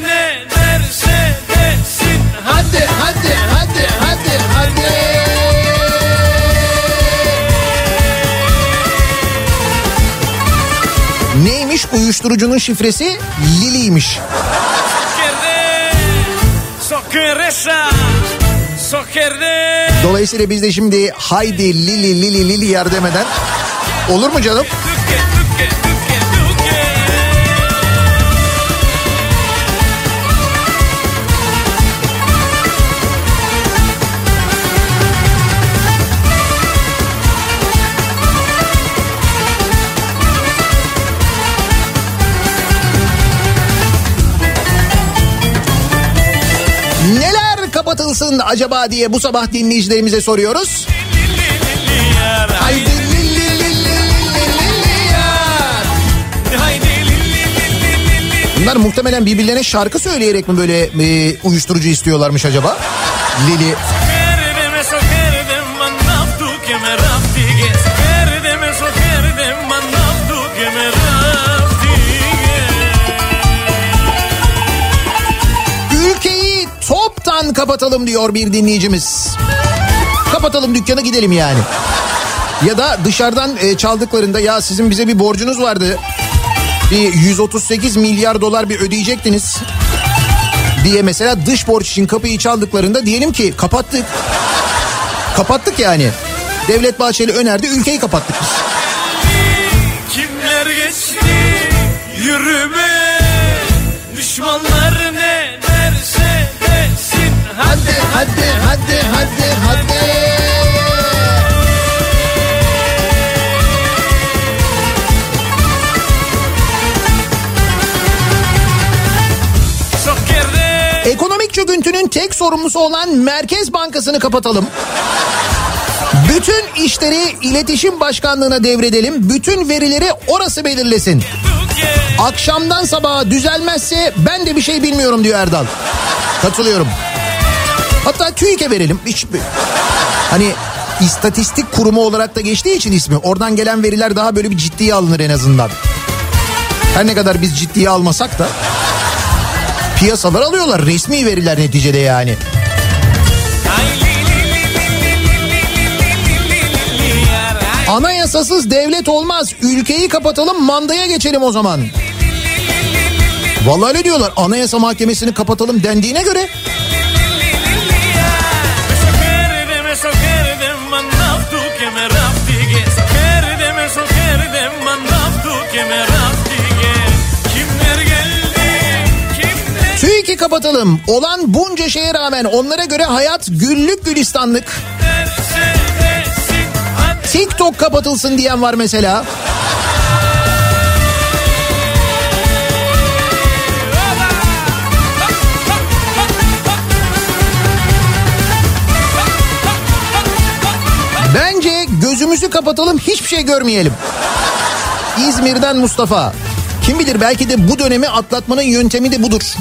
uyuşturucunun şifresi? Lili'ymiş. Dolayısıyla biz de şimdi haydi Lili Lili Lili yer demeden olur mu canım? Kapatılsın acaba diye bu sabah dinleyicilerimize soruyoruz. Haydi. Bunlar muhtemelen birbirlerine şarkı söyleyerek mi böyle e, uyuşturucu istiyorlarmış acaba? Lili kapatalım diyor bir dinleyicimiz. Kapatalım dükkanı gidelim yani. Ya da dışarıdan e, çaldıklarında ya sizin bize bir borcunuz vardı. Bir 138 milyar dolar bir ödeyecektiniz. Diye mesela dış borç için kapıyı çaldıklarında diyelim ki kapattık. Kapattık yani. Devlet Bahçeli önerdi ülkeyi kapattık biz. Kimler geçti yürüme Düşmanlar hadi Ekonomik çöküntünün tek sorumlusu olan Merkez Bankası'nı kapatalım. Bütün işleri iletişim başkanlığına devredelim. Bütün verileri orası belirlesin. Akşamdan sabaha düzelmezse ben de bir şey bilmiyorum diyor Erdal. Katılıyorum. Hatta TÜİK'e verelim. Hiç, hani istatistik kurumu olarak da geçtiği için ismi. Oradan gelen veriler daha böyle bir ciddiye alınır en azından. Her ne kadar biz ciddiye almasak da piyasalar alıyorlar resmi veriler neticede yani. Anayasasız devlet olmaz. Ülkeyi kapatalım mandaya geçelim o zaman. Vallahi öyle diyorlar. Anayasa Mahkemesi'ni kapatalım dendiğine göre και με ράφτυγες Χαίρετε με στο χαίρετε μαν και με ράφτυγες TÜİK'i kapatalım. Olan bunca şeye rağmen onlara göre hayat güllük gülistanlık. TikTok kapatılsın diyen var mesela. Bence gözümüzü kapatalım hiçbir şey görmeyelim. İzmir'den Mustafa. Kim bilir belki de bu dönemi atlatmanın yöntemi de budur.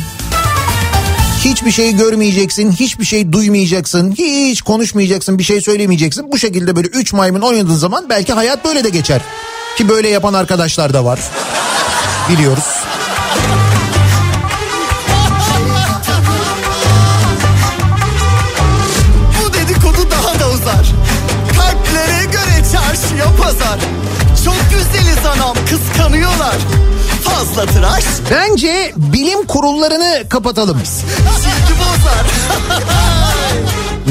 Hiçbir şey görmeyeceksin, hiçbir şey duymayacaksın, hiç konuşmayacaksın, bir şey söylemeyeceksin. Bu şekilde böyle üç maymun oynadığın zaman belki hayat böyle de geçer. Ki böyle yapan arkadaşlar da var. Biliyoruz. Fazla tıraş Bence bilim kurullarını kapatalım. Cildi bozar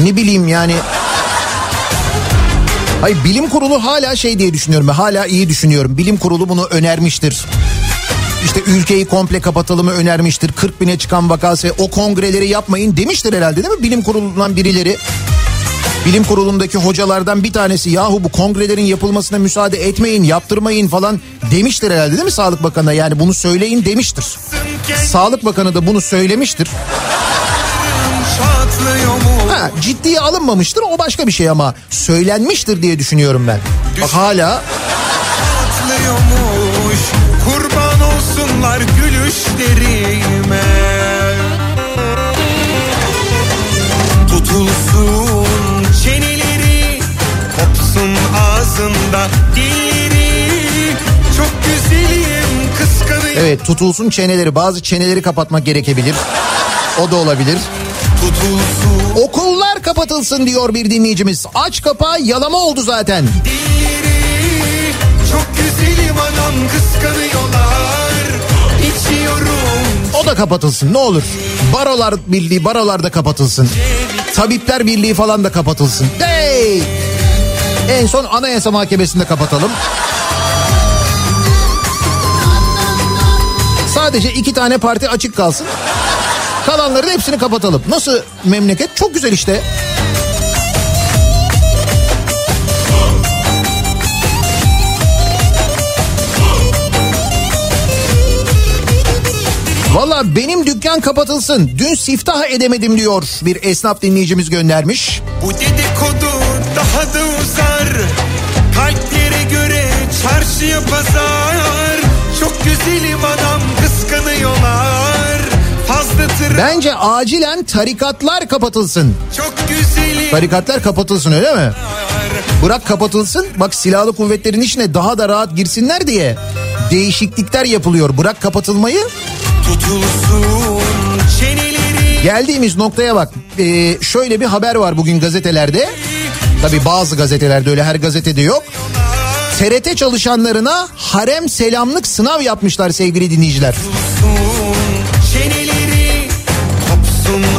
Ne bileyim yani. Hayır bilim kurulu hala şey diye düşünüyorum. ben, Hala iyi düşünüyorum. Bilim kurulu bunu önermiştir. İşte ülkeyi komple kapatalımı önermiştir. 40 bine çıkan vakası o kongreleri yapmayın demiştir herhalde değil mi? Bilim kurulundan birileri. Bilim kurulundaki hocalardan bir tanesi yahu bu kongrelerin yapılmasına müsaade etmeyin, yaptırmayın falan demiştir herhalde değil mi Sağlık Bakanı'na? Yani bunu söyleyin demiştir. Sağlık Bakanı da bunu söylemiştir. Ha, ciddiye alınmamıştır o başka bir şey ama söylenmiştir diye düşünüyorum ben. Bak hala Kurban olsunlar gülüşlerime Kopsun ağzında dilleri Çok güzelim kıskanıyor evet tutulsun çeneleri bazı çeneleri kapatmak gerekebilir. O da olabilir. Tutulsun Okullar kapatılsın diyor bir dinleyicimiz. Aç kapağı yalama oldu zaten. dilleri Çok güzelim anam kıskanıyorlar İçiyorum O da kapatılsın ne olur. Barolar Birliği barolar da kapatılsın. Tabipler Birliği falan da kapatılsın. Hey! En son Anayasa Mahkemesi'nde kapatalım. Sadece iki tane parti açık kalsın. Kalanları da hepsini kapatalım. Nasıl memleket? Çok güzel işte. Valla benim dükkan kapatılsın. Dün siftah edemedim diyor bir esnaf dinleyicimiz göndermiş. Bu dedikodu daha da çarşıya pazar Çok güzelim adam kıskanıyorlar Fazla tıraş Bence acilen tarikatlar kapatılsın. Çok güzelim Tarikatlar kapatılsın öyle mi? Bırak kapatılsın. Bak silahlı kuvvetlerin içine daha da rahat girsinler diye değişiklikler yapılıyor. Bırak kapatılmayı. Tutulsun çeneleri Geldiğimiz noktaya bak. Ee, şöyle bir haber var bugün gazetelerde. Tabi bazı gazetelerde öyle her gazetede yok. TRT çalışanlarına harem selamlık sınav yapmışlar sevgili dinleyiciler.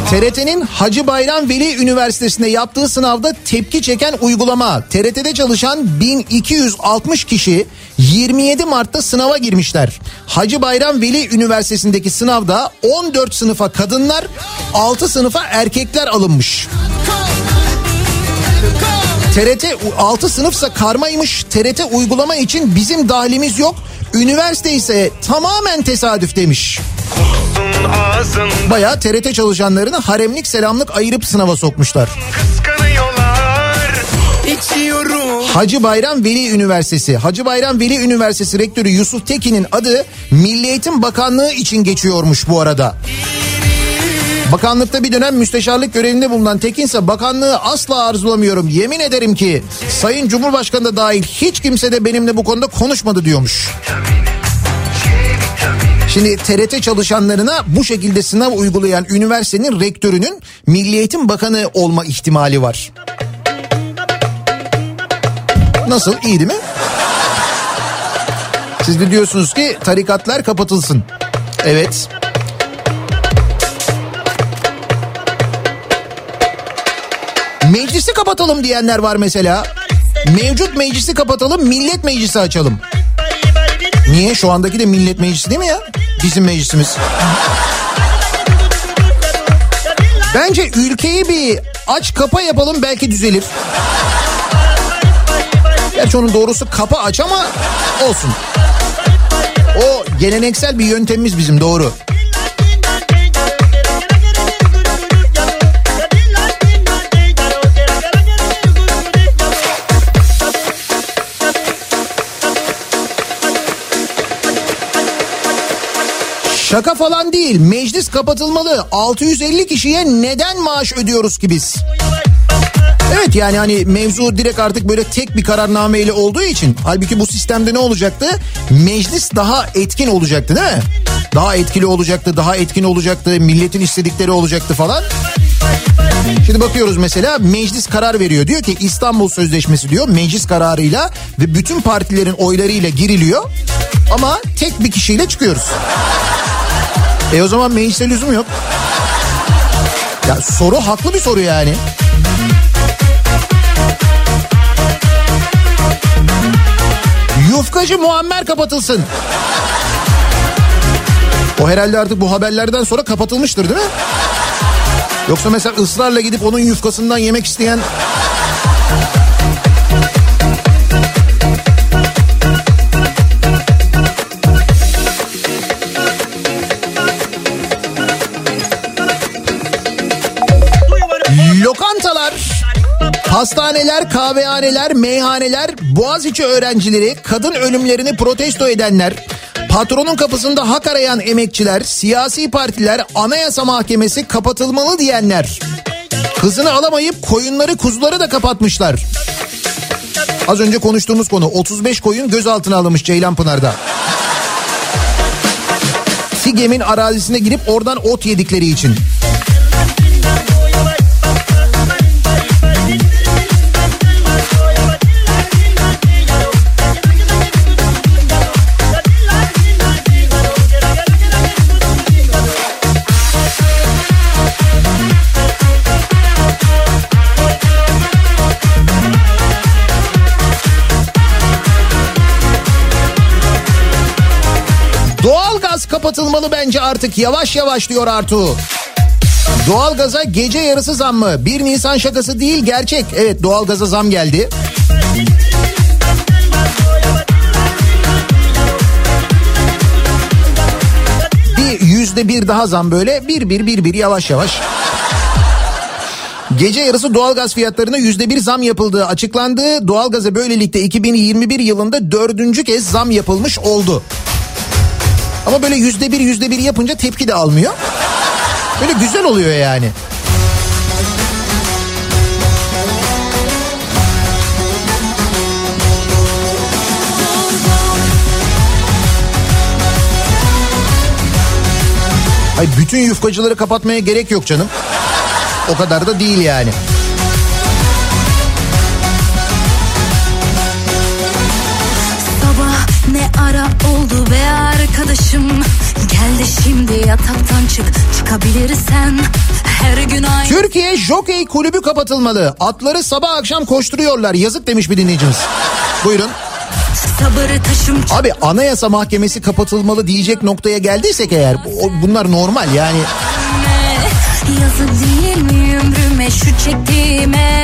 TRT'nin Hacı Bayram Veli Üniversitesi'nde yaptığı sınavda tepki çeken uygulama. TRT'de çalışan 1260 kişi 27 Mart'ta sınava girmişler. Hacı Bayram Veli Üniversitesi'ndeki sınavda 14 sınıfa kadınlar, 6 sınıfa erkekler alınmış. TRT 6 sınıfsa karmaymış. TRT uygulama için bizim dahilimiz yok. Üniversite ise tamamen tesadüf demiş. Bayağı TRT çalışanlarını haremlik selamlık ayırıp sınava sokmuşlar. Hacı Bayram Veli Üniversitesi. Hacı Bayram Veli Üniversitesi Rektörü Yusuf Tekin'in adı Milli Eğitim Bakanlığı için geçiyormuş bu arada. Bakanlıkta bir dönem müsteşarlık görevinde bulunan Tekin ise bakanlığı asla arzulamıyorum. Yemin ederim ki Sayın Cumhurbaşkanı da dahil hiç kimse de benimle bu konuda konuşmadı diyormuş. Şimdi TRT çalışanlarına bu şekilde sınav uygulayan üniversitenin rektörünün Milli Eğitim Bakanı olma ihtimali var. Nasıl iyi değil mi? Siz de diyorsunuz ki tarikatlar kapatılsın. Evet. Meclisi kapatalım diyenler var mesela. Mevcut meclisi kapatalım, millet meclisi açalım. Niye? Şu andaki de millet meclisi değil mi ya? Bizim meclisimiz. Bence ülkeyi bir aç kapa yapalım belki düzelir. Gerçi onun doğrusu kapa aç ama olsun. O geleneksel bir yöntemimiz bizim doğru. Şaka falan değil. Meclis kapatılmalı. 650 kişiye neden maaş ödüyoruz ki biz? Evet yani hani mevzu direkt artık böyle tek bir kararnameyle olduğu için halbuki bu sistemde ne olacaktı? Meclis daha etkin olacaktı değil mi? Daha etkili olacaktı, daha etkin olacaktı, milletin istedikleri olacaktı falan. Şimdi bakıyoruz mesela meclis karar veriyor. Diyor ki İstanbul Sözleşmesi diyor meclis kararıyla ve bütün partilerin oylarıyla giriliyor. Ama tek bir kişiyle çıkıyoruz. E o zaman meclise lüzum yok. Ya soru haklı bir soru yani. Yufkacı Muammer kapatılsın. O herhalde artık bu haberlerden sonra kapatılmıştır değil mi? Yoksa mesela ısrarla gidip onun yufkasından yemek isteyen... hastaneler, kahvehaneler, meyhaneler, Boğaziçi öğrencileri, kadın ölümlerini protesto edenler, patronun kapısında hak arayan emekçiler, siyasi partiler, anayasa mahkemesi kapatılmalı diyenler. Kızını alamayıp koyunları kuzuları da kapatmışlar. Az önce konuştuğumuz konu 35 koyun gözaltına alınmış Ceylanpınar'da. Sigem'in arazisine girip oradan ot yedikleri için. Kapatılmalı bence artık yavaş yavaş diyor Artu. Doğalgaza gece yarısı zam mı? 1 Nisan şakası değil gerçek. Evet doğalgaza zam geldi. Bir yüzde bir daha zam böyle bir bir bir bir yavaş yavaş. Gece yarısı doğalgaz fiyatlarına yüzde bir zam yapıldığı açıklandı. Doğalgaza böylelikle 2021 yılında dördüncü kez zam yapılmış oldu. Ama böyle yüzde bir yüzde bir yapınca tepki de almıyor. Böyle güzel oluyor yani. Ay bütün yufkacıları kapatmaya gerek yok canım. O kadar da değil yani. Arkadaşım Gel de şimdi yataktan çık çıkabilirsen Her gün aynı Türkiye Jockey Kulübü kapatılmalı. Atları sabah akşam koşturuyorlar. Yazık demiş bir dinleyicimiz. Buyurun. Abi anayasa mahkemesi kapatılmalı diyecek noktaya geldiysek eğer o- bunlar normal yani. Yazık değil mi ömrüme şu çektiğime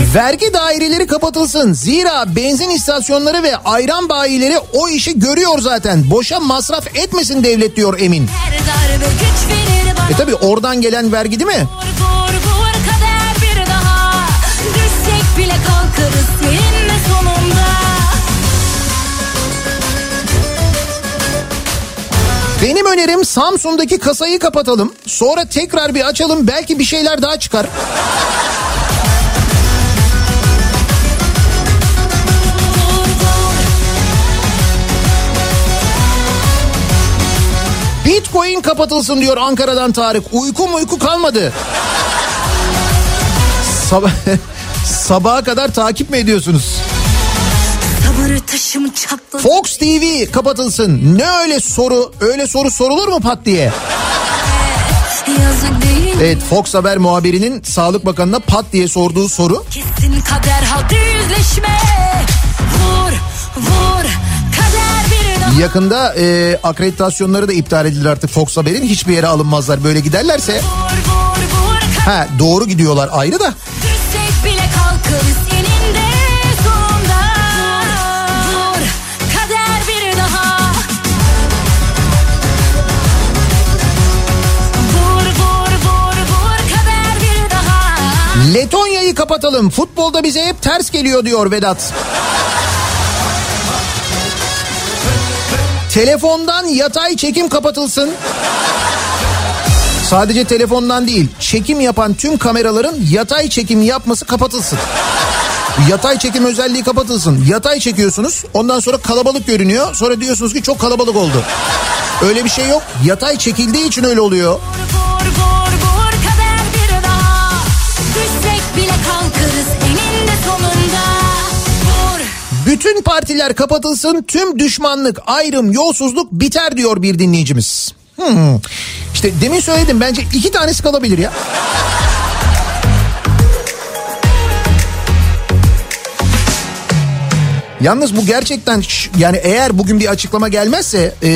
Vergi daireleri kapatılsın. Zira benzin istasyonları ve ayran bayileri o işi görüyor zaten. Boşa masraf etmesin devlet diyor Emin. E tabi oradan gelen vergi değil mi? Benim önerim Samsun'daki kasayı kapatalım. Sonra tekrar bir açalım belki bir şeyler daha çıkar. Bitcoin kapatılsın diyor Ankara'dan Tarık. Uyku uyku kalmadı. Sabah Sabaha kadar takip mi ediyorsunuz? Fox TV kapatılsın. Ne öyle soru? Öyle soru sorulur mu pat diye? Evet Fox Haber muhabirinin Sağlık Bakanı'na pat diye sorduğu soru. Kesin kader halde yüzleşme Vur vur Yakında e, akreditasyonları da iptal edilir artık Fox Haber'in. Hiçbir yere alınmazlar böyle giderlerse. Ha doğru gidiyorlar ayrı da. Letonya'yı kapatalım. Futbolda bize hep ters geliyor diyor Vedat. Telefondan yatay çekim kapatılsın. Sadece telefondan değil, çekim yapan tüm kameraların yatay çekim yapması kapatılsın. Yatay çekim özelliği kapatılsın. Yatay çekiyorsunuz, ondan sonra kalabalık görünüyor. Sonra diyorsunuz ki çok kalabalık oldu. Öyle bir şey yok. Yatay çekildiği için öyle oluyor. Bütün partiler kapatılsın, tüm düşmanlık, ayrım, yolsuzluk biter diyor bir dinleyicimiz. Hmm. İşte demin söyledim bence iki tanesi kalabilir ya. Yalnız bu gerçekten yani eğer bugün bir açıklama gelmezse e,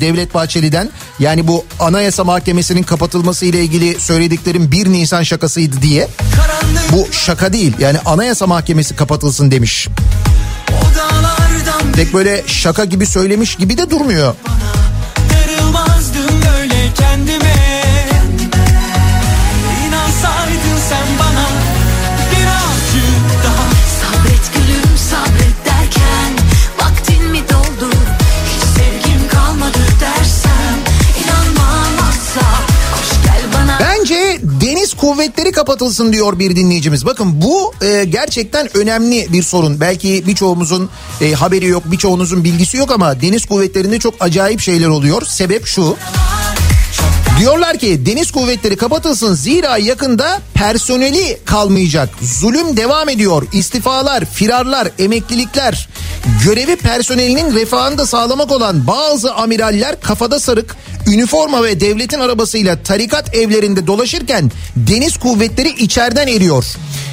Devlet Bahçeli'den yani bu Anayasa Mahkemesi'nin kapatılması ile ilgili söylediklerim 1 Nisan şakasıydı diye bu şaka değil yani Anayasa Mahkemesi kapatılsın demiş. Pek böyle şaka gibi söylemiş gibi de durmuyor. darılmazdım böyle kendime İnansaydın sen bana kuvvetleri kapatılsın diyor bir dinleyicimiz. Bakın bu e, gerçekten önemli bir sorun. Belki birçoğumuzun e, haberi yok, birçoğunuzun bilgisi yok ama deniz kuvvetlerinde çok acayip şeyler oluyor. Sebep şu. Diyorlar ki deniz kuvvetleri kapatılsın zira yakında personeli kalmayacak. Zulüm devam ediyor. İstifalar, firarlar, emeklilikler. Görevi personelinin refahını da sağlamak olan bazı amiraller kafada sarık, üniforma ve devletin arabasıyla tarikat evlerinde dolaşırken deniz kuvvetleri içeriden eriyor.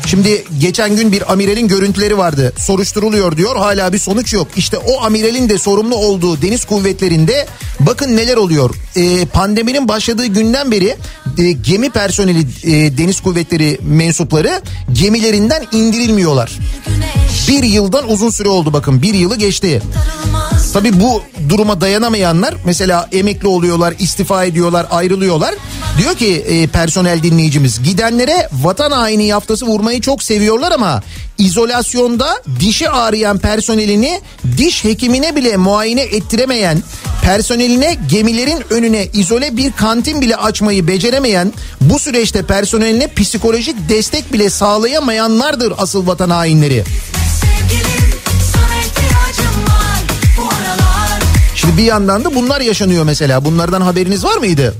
Şimdi geçen gün bir amiralin görüntüleri vardı. Soruşturuluyor diyor. Hala bir sonuç yok. İşte o amiralin de sorumlu olduğu deniz kuvvetlerinde bakın neler oluyor. Ee, pandeminin başladığı günden beri e, gemi personeli e, deniz kuvvetleri mensupları gemilerinden indirilmiyorlar. Bir yıldan uzun süre oldu bakın. Bir yılı geçti. Tabii bu duruma dayanamayanlar mesela emekli oluyorlar, istifa ediyorlar, ayrılıyorlar. Diyor ki e, personel dinleyicimiz gidenlere vatan haini yaftası vurmayı çok seviyorlar ama izolasyonda dişi ağrıyan personelini diş hekimine bile muayene ettiremeyen, personeline gemilerin önüne izole bir kantin bile açmayı beceremeyen, bu süreçte personeline psikolojik destek bile sağlayamayanlardır asıl vatan hainleri. Şimdi bir yandan da bunlar yaşanıyor mesela. Bunlardan haberiniz var mıydı?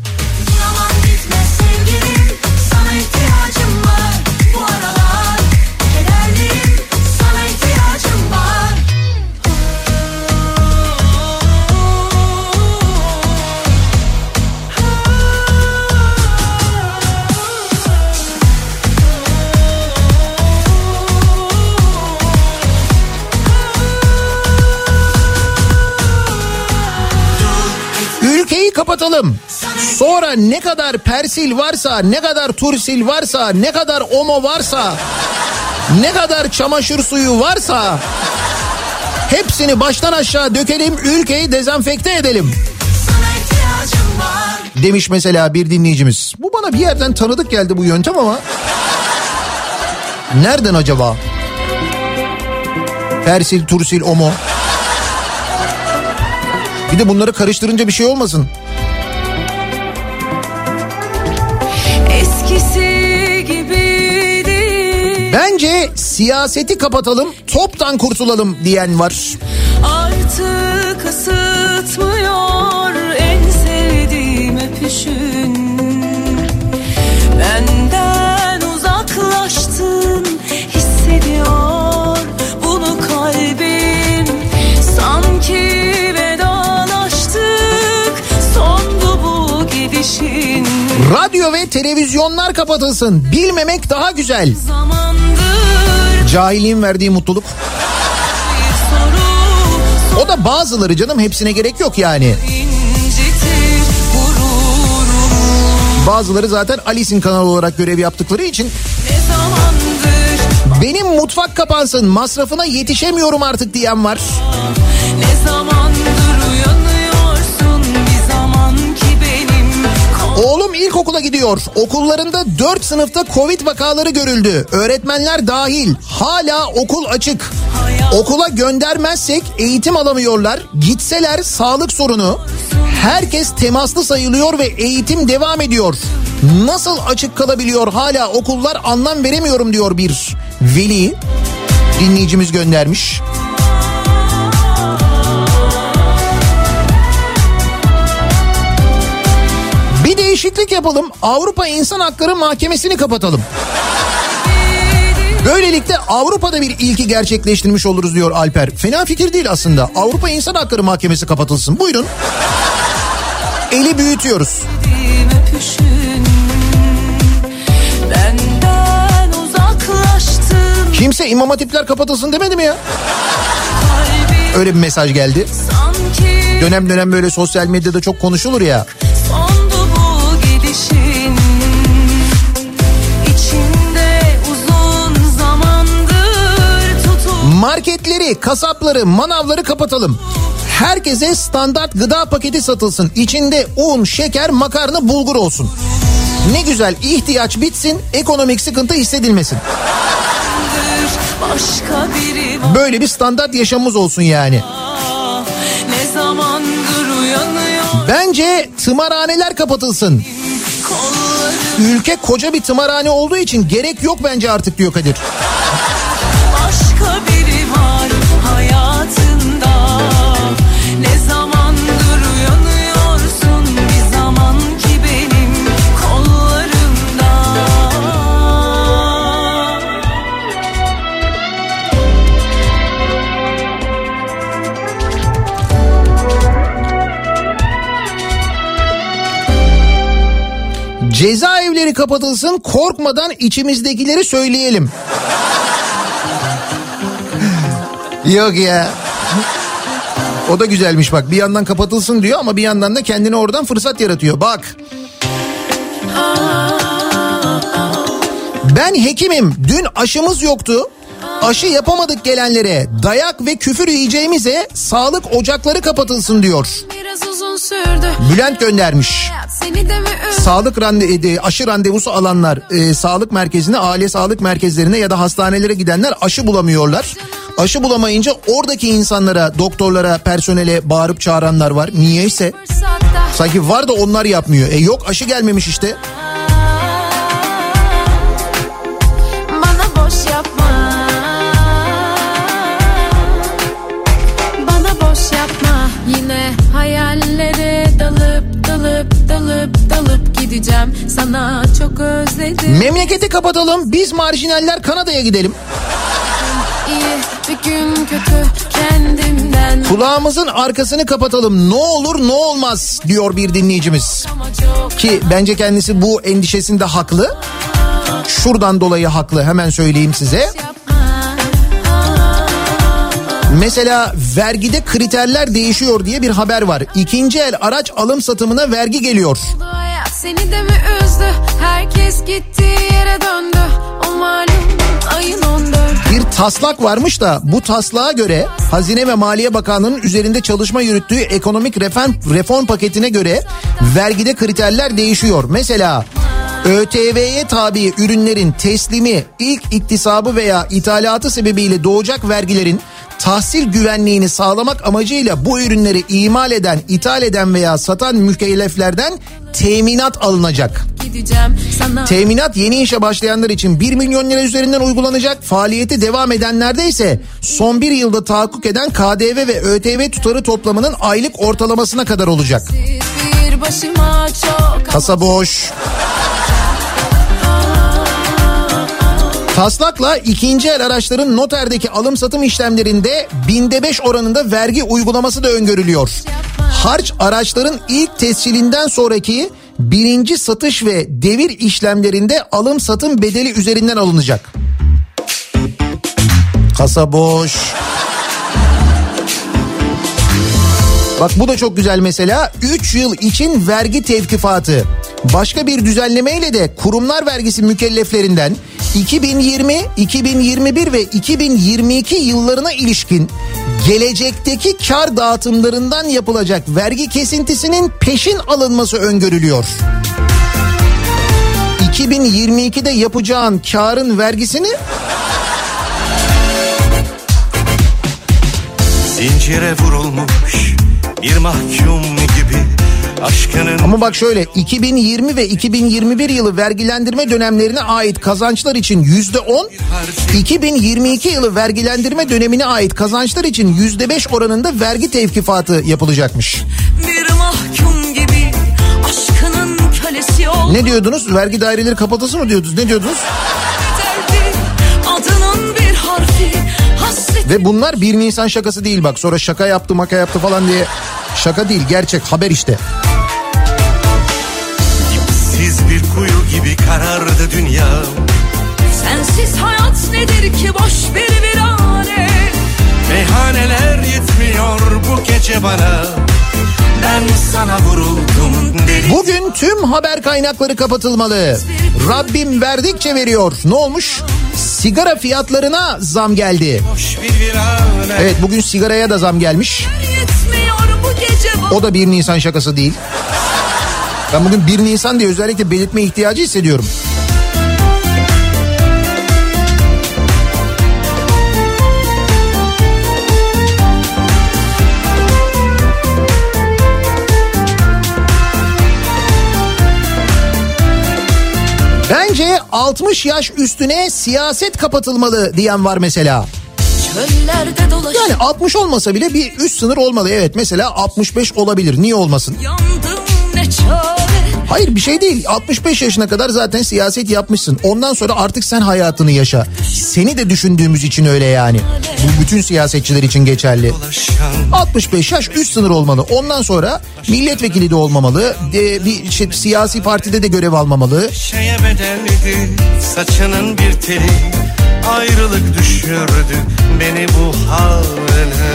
Kapatalım. Sonra ne kadar persil varsa, ne kadar tursil varsa, ne kadar omo varsa, ne kadar çamaşır suyu varsa hepsini baştan aşağı dökelim, ülkeyi dezenfekte edelim. Demiş mesela bir dinleyicimiz. Bu bana bir yerden tanıdık geldi bu yöntem ama nereden acaba? Persil, tursil, omo. Bir de bunları karıştırınca bir şey olmasın. Bence siyaseti kapatalım, toptan kurtulalım diyen var. Artık ısıtmıyor en sevdiğim öpüşün Benden Radyo ve televizyonlar kapatılsın. Bilmemek daha güzel. Cahiliğin verdiği mutluluk. O da bazıları canım hepsine gerek yok yani. Bazıları zaten Alice'in kanalı olarak görev yaptıkları için benim mutfak kapansın masrafına yetişemiyorum artık diyen var. Ne zamandır ilkokula gidiyor. Okullarında 4 sınıfta Covid vakaları görüldü. Öğretmenler dahil. Hala okul açık. Okula göndermezsek eğitim alamıyorlar. Gitseler sağlık sorunu. Herkes temaslı sayılıyor ve eğitim devam ediyor. Nasıl açık kalabiliyor hala okullar anlam veremiyorum diyor bir veli. Dinleyicimiz göndermiş. Değişiklik yapalım. Avrupa İnsan Hakları Mahkemesi'ni kapatalım. Böylelikle Avrupa'da bir ilki gerçekleştirmiş oluruz diyor Alper. Fena fikir değil aslında. Avrupa İnsan Hakları Mahkemesi kapatılsın. Buyurun. Eli büyütüyoruz. Kimse imam hatipler kapatılsın demedi mi ya? Öyle bir mesaj geldi. Dönem dönem böyle sosyal medyada çok konuşulur ya. Marketleri, kasapları, manavları kapatalım. Herkese standart gıda paketi satılsın. İçinde un, şeker, makarna, bulgur olsun. Ne güzel ihtiyaç bitsin, ekonomik sıkıntı hissedilmesin. başka biri var Böyle bir standart yaşamımız olsun yani. Bence tımarhaneler kapatılsın. Ülke koca bir tımarhane olduğu için gerek yok bence artık diyor Kadir. Cezaevleri kapatılsın korkmadan içimizdekileri söyleyelim. Yok ya. O da güzelmiş bak bir yandan kapatılsın diyor ama bir yandan da kendine oradan fırsat yaratıyor. Bak. Ben hekimim. Dün aşımız yoktu. Aşı yapamadık gelenlere dayak ve küfür yiyeceğimize sağlık ocakları kapatılsın diyor. Biraz uzun Bülent göndermiş. Sağlık rande e, aşı randevusu alanlar e, sağlık merkezine, aile sağlık merkezlerine ya da hastanelere gidenler aşı bulamıyorlar. Aşı bulamayınca oradaki insanlara, doktorlara, personele bağırıp çağıranlar var. Niyeyse sanki var da onlar yapmıyor. E yok aşı gelmemiş işte. Dalıp dalıp gideceğim Sana çok özledim Memleketi kapatalım biz marjinaller Kanada'ya gidelim. İyi kötü Kulağımızın arkasını kapatalım ne olur ne olmaz diyor bir dinleyicimiz. Ki bence kendisi bu endişesinde haklı. Şuradan dolayı haklı hemen söyleyeyim size. yapma Mesela vergide kriterler değişiyor diye bir haber var. İkinci el araç alım satımına vergi geliyor. Seni de mi üzdü Herkes gittiği yere döndü O malum ayın 14 Bir taslak varmış da bu taslağa göre Hazine ve Maliye Bakanlığı'nın üzerinde çalışma yürüttüğü ekonomik reform, reform paketine göre vergide kriterler değişiyor. Mesela ÖTV'ye tabi ürünlerin teslimi, ilk iktisabı veya ithalatı sebebiyle doğacak vergilerin tahsil güvenliğini sağlamak amacıyla bu ürünleri imal eden, ithal eden veya satan mükelleflerden teminat alınacak. Teminat yeni işe başlayanlar için 1 milyon lira üzerinden uygulanacak. Faaliyeti devam edenlerde ise son bir yılda tahakkuk eden KDV ve ÖTV tutarı toplamının aylık ortalamasına kadar olacak. Kasa boş. Taslakla ikinci el araçların noterdeki alım satım işlemlerinde binde beş oranında vergi uygulaması da öngörülüyor. Harç araçların ilk tescilinden sonraki birinci satış ve devir işlemlerinde alım satım bedeli üzerinden alınacak. Kasa boş. Bak bu da çok güzel mesela. 3 yıl için vergi tevkifatı. Başka bir düzenlemeyle de kurumlar vergisi mükelleflerinden 2020, 2021 ve 2022 yıllarına ilişkin gelecekteki kar dağıtımlarından yapılacak vergi kesintisinin peşin alınması öngörülüyor. 2022'de yapacağın karın vergisini Zincire vurulmuş bir mahkum gibi aşkının Ama bak şöyle 2020 ve 2021 yılı vergilendirme dönemlerine ait kazançlar için yüzde 10, 2022 yılı vergilendirme dönemine ait kazançlar için yüzde 5 oranında vergi tevkifatı yapılacakmış. Bir mahkum gibi aşkının kölesi ol Ne diyordunuz? Vergi daireleri kapatılsın mı diyordunuz? Ne diyordunuz? derdi Adının bir harfi Ve bunlar bir Nisan şakası değil bak. Sonra şaka yaptı maka yaptı falan diye. Şaka değil gerçek haber işte. Siz bir kuyu gibi karardı dünya Sensiz hayat nedir ki boş bir virane Meyhaneler yetmiyor bu gece bana Ben sana vuruldum deli Bugün tüm haber kaynakları kapatılmalı. Rabbim verdikçe veriyor. Ne olmuş? Sigara fiyatlarına zam geldi. Evet bugün sigaraya da zam gelmiş. O da 1 Nisan şakası değil. Ben bugün 1 Nisan diye özellikle belirtme ihtiyacı hissediyorum. Bence 60 yaş üstüne siyaset kapatılmalı diyen var mesela. Yani 60 olmasa bile bir üst sınır olmalı. Evet mesela 65 olabilir. Niye olmasın? Yandım ne çare Hayır bir şey değil. 65 yaşına kadar zaten siyaset yapmışsın. Ondan sonra artık sen hayatını yaşa. Seni de düşündüğümüz için öyle yani. Bu bütün siyasetçiler için geçerli. dolaşan 65 yaş üst sınır olmalı. Ondan sonra milletvekili de olmamalı. de bir şey, siyasi partide de görev almamalı. şeye bedeldi Saçının bir teli Ayrılık düşürdü beni bu haline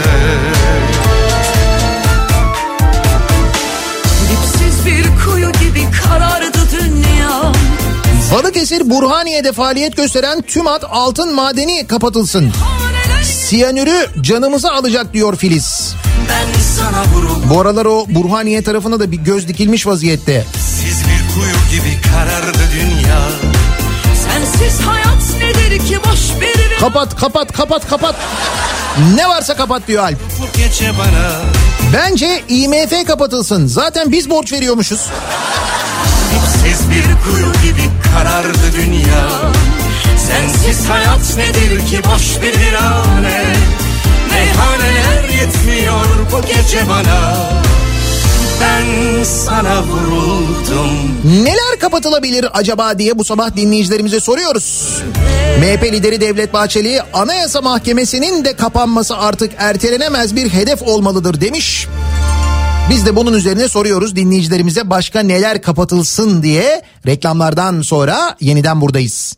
Balıkesir Burhaniye'de faaliyet gösteren TÜMAT altın madeni kapatılsın. Siyanürü canımızı alacak diyor Filiz. Bu aralar o Burhaniye tarafına da bir göz dikilmiş vaziyette. Siz bir kuyu gibi karardı dünya Sensiz hayat nedir ki boş bir Kapat kapat kapat kapat. Ne varsa kapat diyor Alp. Bence IMF kapatılsın. Zaten biz borç veriyormuşuz. Siz bir kuyu gibi karardı dünya Sensiz hayat nedir ki boş bir virane Meyhaneler yetmiyor bu gece bana Ben sana vuruldum Neler kapatılabilir acaba diye bu sabah dinleyicilerimize soruyoruz. MHP lideri Devlet Bahçeli Anayasa Mahkemesi'nin de kapanması artık ertelenemez bir hedef olmalıdır demiş. Biz de bunun üzerine soruyoruz dinleyicilerimize başka neler kapatılsın diye reklamlardan sonra yeniden buradayız.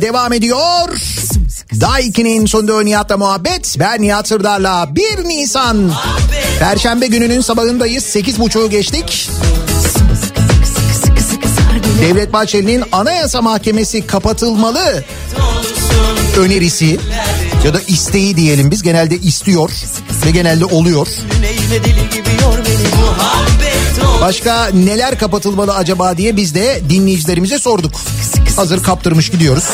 Devam ediyor. Daiki'nin sunduğu Nihat'la muhabbet. Ben Nihat Sırdar'la 1 Nisan. Perşembe gününün sabahındayız. 8.30'u geçtik. Devlet Bahçeli'nin Anayasa Mahkemesi kapatılmalı önerisi Ya da isteği diyelim biz genelde istiyor ve genelde oluyor. Başka neler kapatılmalı acaba diye biz de dinleyicilerimize sorduk. Hazır kaptırmış gidiyoruz.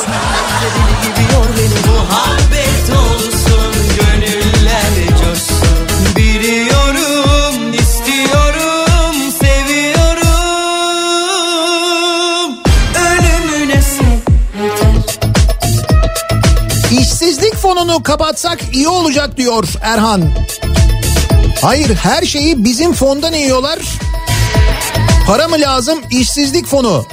İşsizlik fonunu kapatsak iyi olacak diyor Erhan. Hayır her şeyi bizim fondan yiyorlar. Para mı lazım işsizlik fonu?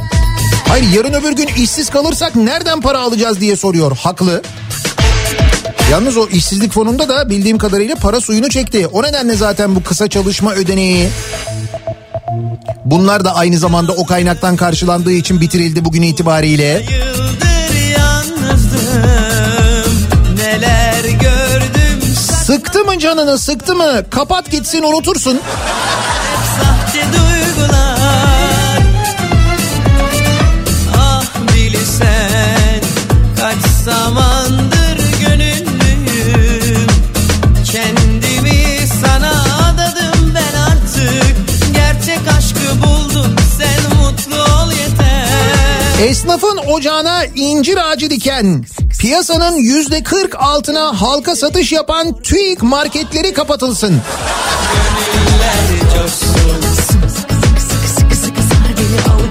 Hayır yarın öbür gün işsiz kalırsak nereden para alacağız diye soruyor. Haklı. Yalnız o işsizlik fonunda da bildiğim kadarıyla para suyunu çekti. O nedenle zaten bu kısa çalışma ödeneği bunlar da aynı zamanda o kaynaktan karşılandığı için bitirildi bugün itibariyle. Yıldır Sıktı mı canını sıktı mı kapat gitsin unutursun. Zamandır gönüllüyüm Kendimi sana adadım ben artık Gerçek aşkı buldum sen mutlu ol yeter Esnafın ocağına incir ağacı diken, piyasanın yüzde 40 altına halka satış yapan TÜİK marketleri kapatılsın.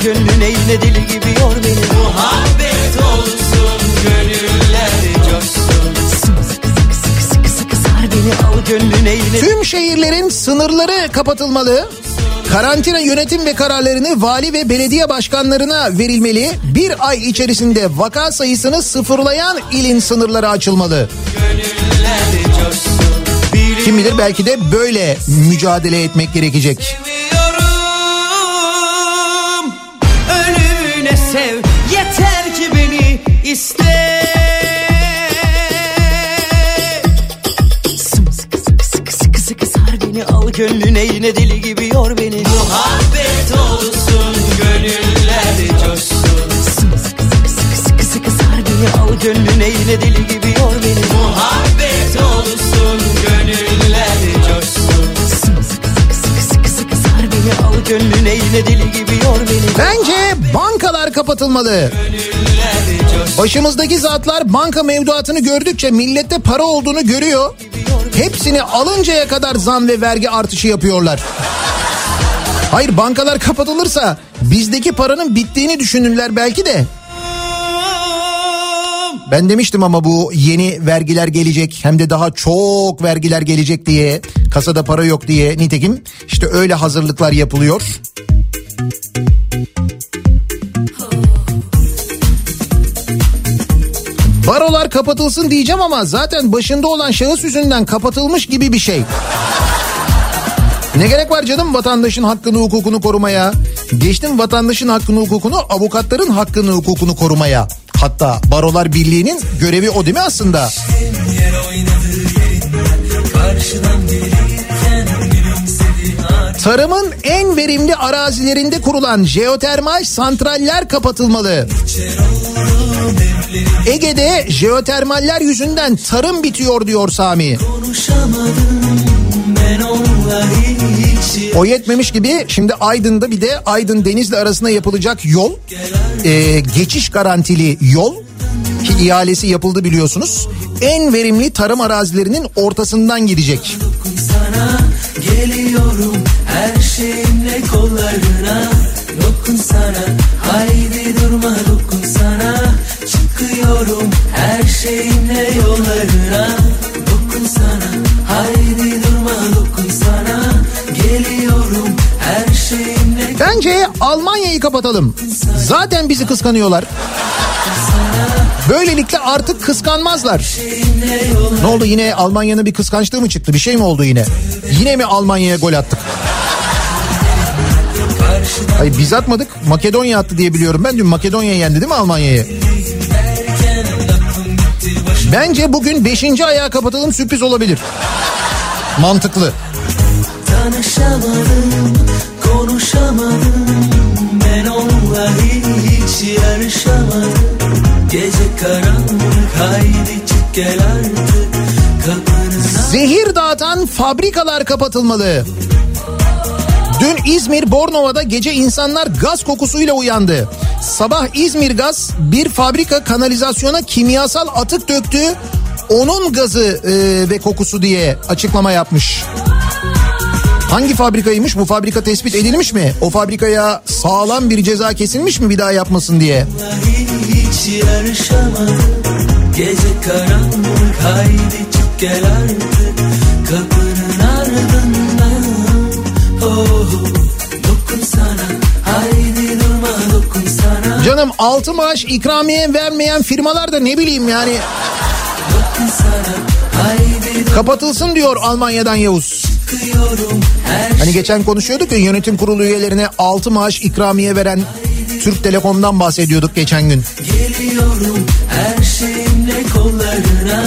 Gönlüne yine deli gibi yor beni Muhabbet olsun Tüm şehirlerin sınırları kapatılmalı. Karantina yönetim ve kararlarını vali ve belediye başkanlarına verilmeli. Bir ay içerisinde vaka sayısını sıfırlayan ilin sınırları açılmalı. Kim bilir belki de böyle mücadele etmek gerekecek. Biliyorum iste Sımsıkı sıkı sıkı sıkı sıkı sar beni Al gönlüne yine deli gibi yor beni. Muhabbet olsun Gönüller coşsun. Sımsıkı sıkı sıkı sıkı sıkı sar beni Al gönlüne yine deli gibi yor beni. Muhabbet olsun Gönüller gönlüne yine deli gibi yor beni Bence bankalar kapatılmalı. Başımızdaki zatlar banka mevduatını gördükçe millette para olduğunu görüyor. Hepsini alıncaya kadar zam ve vergi artışı yapıyorlar. Hayır bankalar kapatılırsa bizdeki paranın bittiğini düşünürler belki de. Ben demiştim ama bu yeni vergiler gelecek hem de daha çok vergiler gelecek diye kasada para yok diye nitekim işte öyle hazırlıklar yapılıyor. Barolar kapatılsın diyeceğim ama zaten başında olan şahıs yüzünden kapatılmış gibi bir şey. Ne gerek var canım vatandaşın hakkını hukukunu korumaya? Geçtim vatandaşın hakkını hukukunu avukatların hakkını hukukunu korumaya. Hatta Barolar Birliği'nin görevi o değil mi aslında? Tarımın en verimli arazilerinde kurulan jeotermal santraller kapatılmalı. Ege'de jeotermaller yüzünden tarım bitiyor diyor Sami. O yetmemiş gibi şimdi Aydın'da bir de Aydın Denizli arasında yapılacak yol e, geçiş garantili yol ki ihalesi yapıldı biliyorsunuz. En verimli tarım arazilerinin ortasından gidecek. sana Geliyorum her şeyimle kollarına Dokun sana haydi durma dokun sana Çıkıyorum her şeyimle yollarına Bence Almanya'yı kapatalım. Zaten bizi kıskanıyorlar. Böylelikle artık kıskanmazlar. Ne oldu yine Almanya'nın bir kıskançlığı mı çıktı? Bir şey mi oldu yine? Yine mi Almanya'ya gol attık? Hayır biz atmadık. Makedonya attı diye biliyorum ben. Dün Makedonya yendi değil mi Almanya'yı? Bence bugün 5. ayağı kapatalım sürpriz olabilir. Mantıklı. Tanışamadım, konuşamadım Ben onunla hiç yarışamadım Gece karanlık haydi çık gel artık Kapının Zehir dağıtan fabrikalar kapatılmalı. Dün İzmir Bornova'da gece insanlar gaz kokusuyla uyandı. Sabah İzmir Gaz bir fabrika kanalizasyona kimyasal atık döktü. Onun gazı e, ve kokusu diye açıklama yapmış. Hangi fabrikaymış? Bu fabrika tespit edilmiş mi? O fabrikaya sağlam bir ceza kesilmiş mi bir daha yapmasın diye? hiç Gece karanlık haydi çık gel artık Kapının ardından Oh dokun sana haydi durma dokun sana Canım altı maaş ikramiye vermeyen firmalar da ne bileyim yani sana kapatılsın diyor Almanya'dan Yavuz. Hani geçen konuşuyorduk ya yönetim kurulu üyelerine 6 maaş ikramiye veren Türk Telekom'dan bahsediyorduk geçen gün. Geliyorum her şeyimle kollarına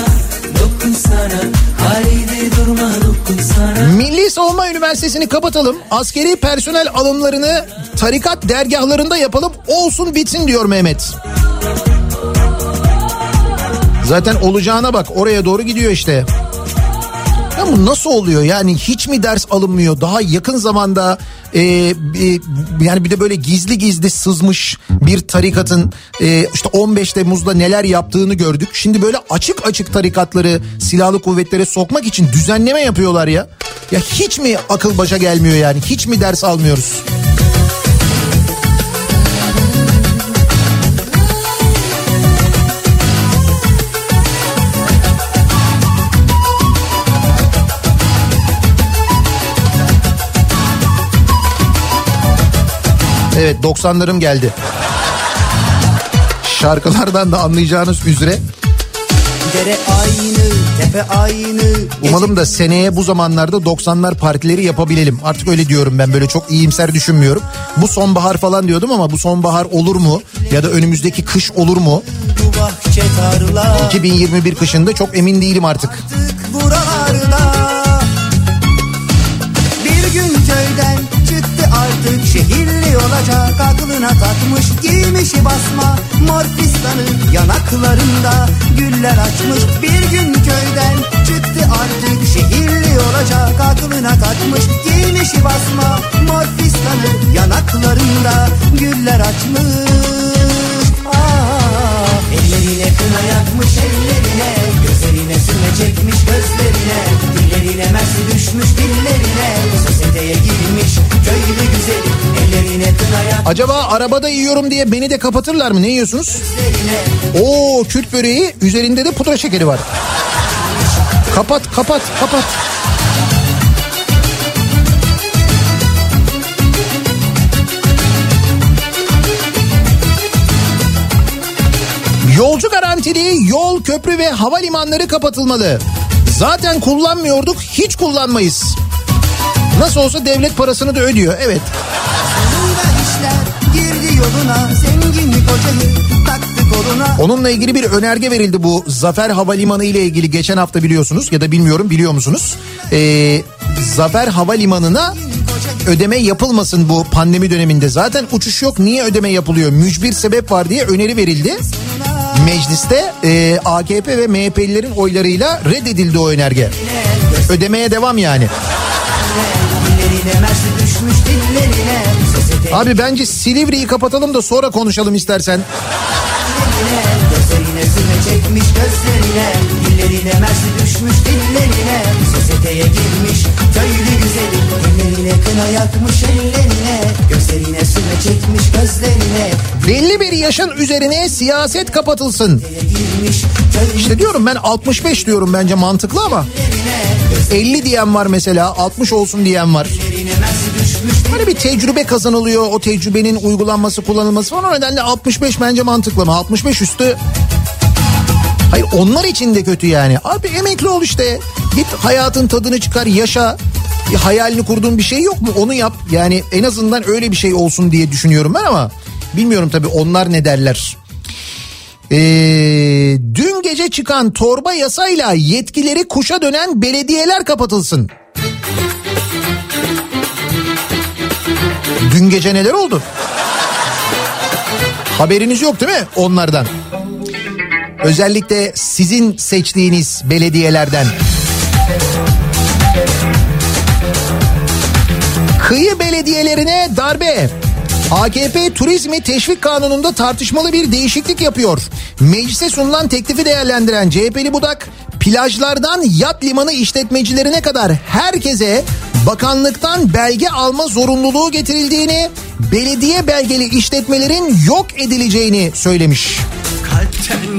Dokun sana haydi durma dokun sana Milli Savunma Üniversitesi'ni kapatalım. Askeri personel alımlarını tarikat dergahlarında yapalım. Olsun bitsin diyor Mehmet. Zaten olacağına bak oraya doğru gidiyor işte. Bu nasıl oluyor yani hiç mi ders alınmıyor daha yakın zamanda e, e, yani bir de böyle gizli gizli sızmış bir tarikatın e, işte 15 Temmuz'da neler yaptığını gördük. Şimdi böyle açık açık tarikatları silahlı kuvvetlere sokmak için düzenleme yapıyorlar ya. Ya hiç mi akıl başa gelmiyor yani hiç mi ders almıyoruz? Evet 90'larım geldi. Şarkılardan da anlayacağınız üzere Dere aynı, tepe aynı. umalım da seneye bu zamanlarda 90'lar partileri yapabilelim. Artık öyle diyorum ben böyle çok iyimser düşünmüyorum. Bu sonbahar falan diyordum ama bu sonbahar olur mu? Ya da önümüzdeki kış olur mu? Bu bahçe tarla 2021 kışında çok emin değilim artık. Bir olacak aklına takmış giymişi basma. Mor fistanı yanaklarında güller açmış. Bir gün köyden çıktı artık şehirli olacak. Aklına takmış giymişi basma. Mor fistanı yanaklarında güller açmış. Ah, ellerine kına yakmış ellerine Çekmiş gözlerine Dillerine mersi düşmüş dillerine Sosyeteye girmiş köylü güzeli Ellerine kına yakmış Acaba arabada yiyorum diye beni de kapatırlar mı? Ne yiyorsunuz? Oo Kürt böreği üzerinde de pudra şekeri var. Kapat kapat kapat. Yolcu garantili yol, köprü ve havalimanları kapatılmalı. Zaten kullanmıyorduk, hiç kullanmayız. Nasıl olsa devlet parasını da ödüyor. Evet. Onunla ilgili bir önerge verildi bu Zafer Havalimanı ile ilgili geçen hafta biliyorsunuz ya da bilmiyorum biliyor musunuz? Ee, Zafer Havalimanı'na ödeme yapılmasın bu pandemi döneminde. Zaten uçuş yok niye ödeme yapılıyor? Mücbir sebep var diye öneri verildi. Mecliste e, AKP ve MHP'lilerin oylarıyla reddedildi o önerge. Ödemeye devam yani. Abi bence Silivri'yi kapatalım da sonra konuşalım istersen. Çekmiş gözlerine Ellerine kına yakmış ellerine. Gözlerine sürme çekmiş gözlerine. Belli bir yaşın üzerine siyaset kapatılsın. İşte diyorum ben 65 diyorum bence mantıklı ama 50 diyen var mesela 60 olsun diyen var. Hani bir tecrübe kazanılıyor o tecrübenin uygulanması kullanılması falan. O nedenle 65 bence mantıklı ama 65 üstü Hayır onlar için de kötü yani. Abi emekli ol işte. Git hayatın tadını çıkar yaşa. Bir hayalini kurduğun bir şey yok mu onu yap. Yani en azından öyle bir şey olsun diye düşünüyorum ben ama bilmiyorum tabii onlar ne derler. Ee, dün gece çıkan torba yasayla yetkileri kuşa dönen belediyeler kapatılsın. Dün gece neler oldu? Haberiniz yok değil mi onlardan? Özellikle sizin seçtiğiniz belediyelerden. Kıyı belediyelerine darbe. AKP turizmi teşvik kanununda tartışmalı bir değişiklik yapıyor. Meclise sunulan teklifi değerlendiren CHP'li Budak, plajlardan yat limanı işletmecilerine kadar herkese bakanlıktan belge alma zorunluluğu getirildiğini, belediye belgeli işletmelerin yok edileceğini söylemiş.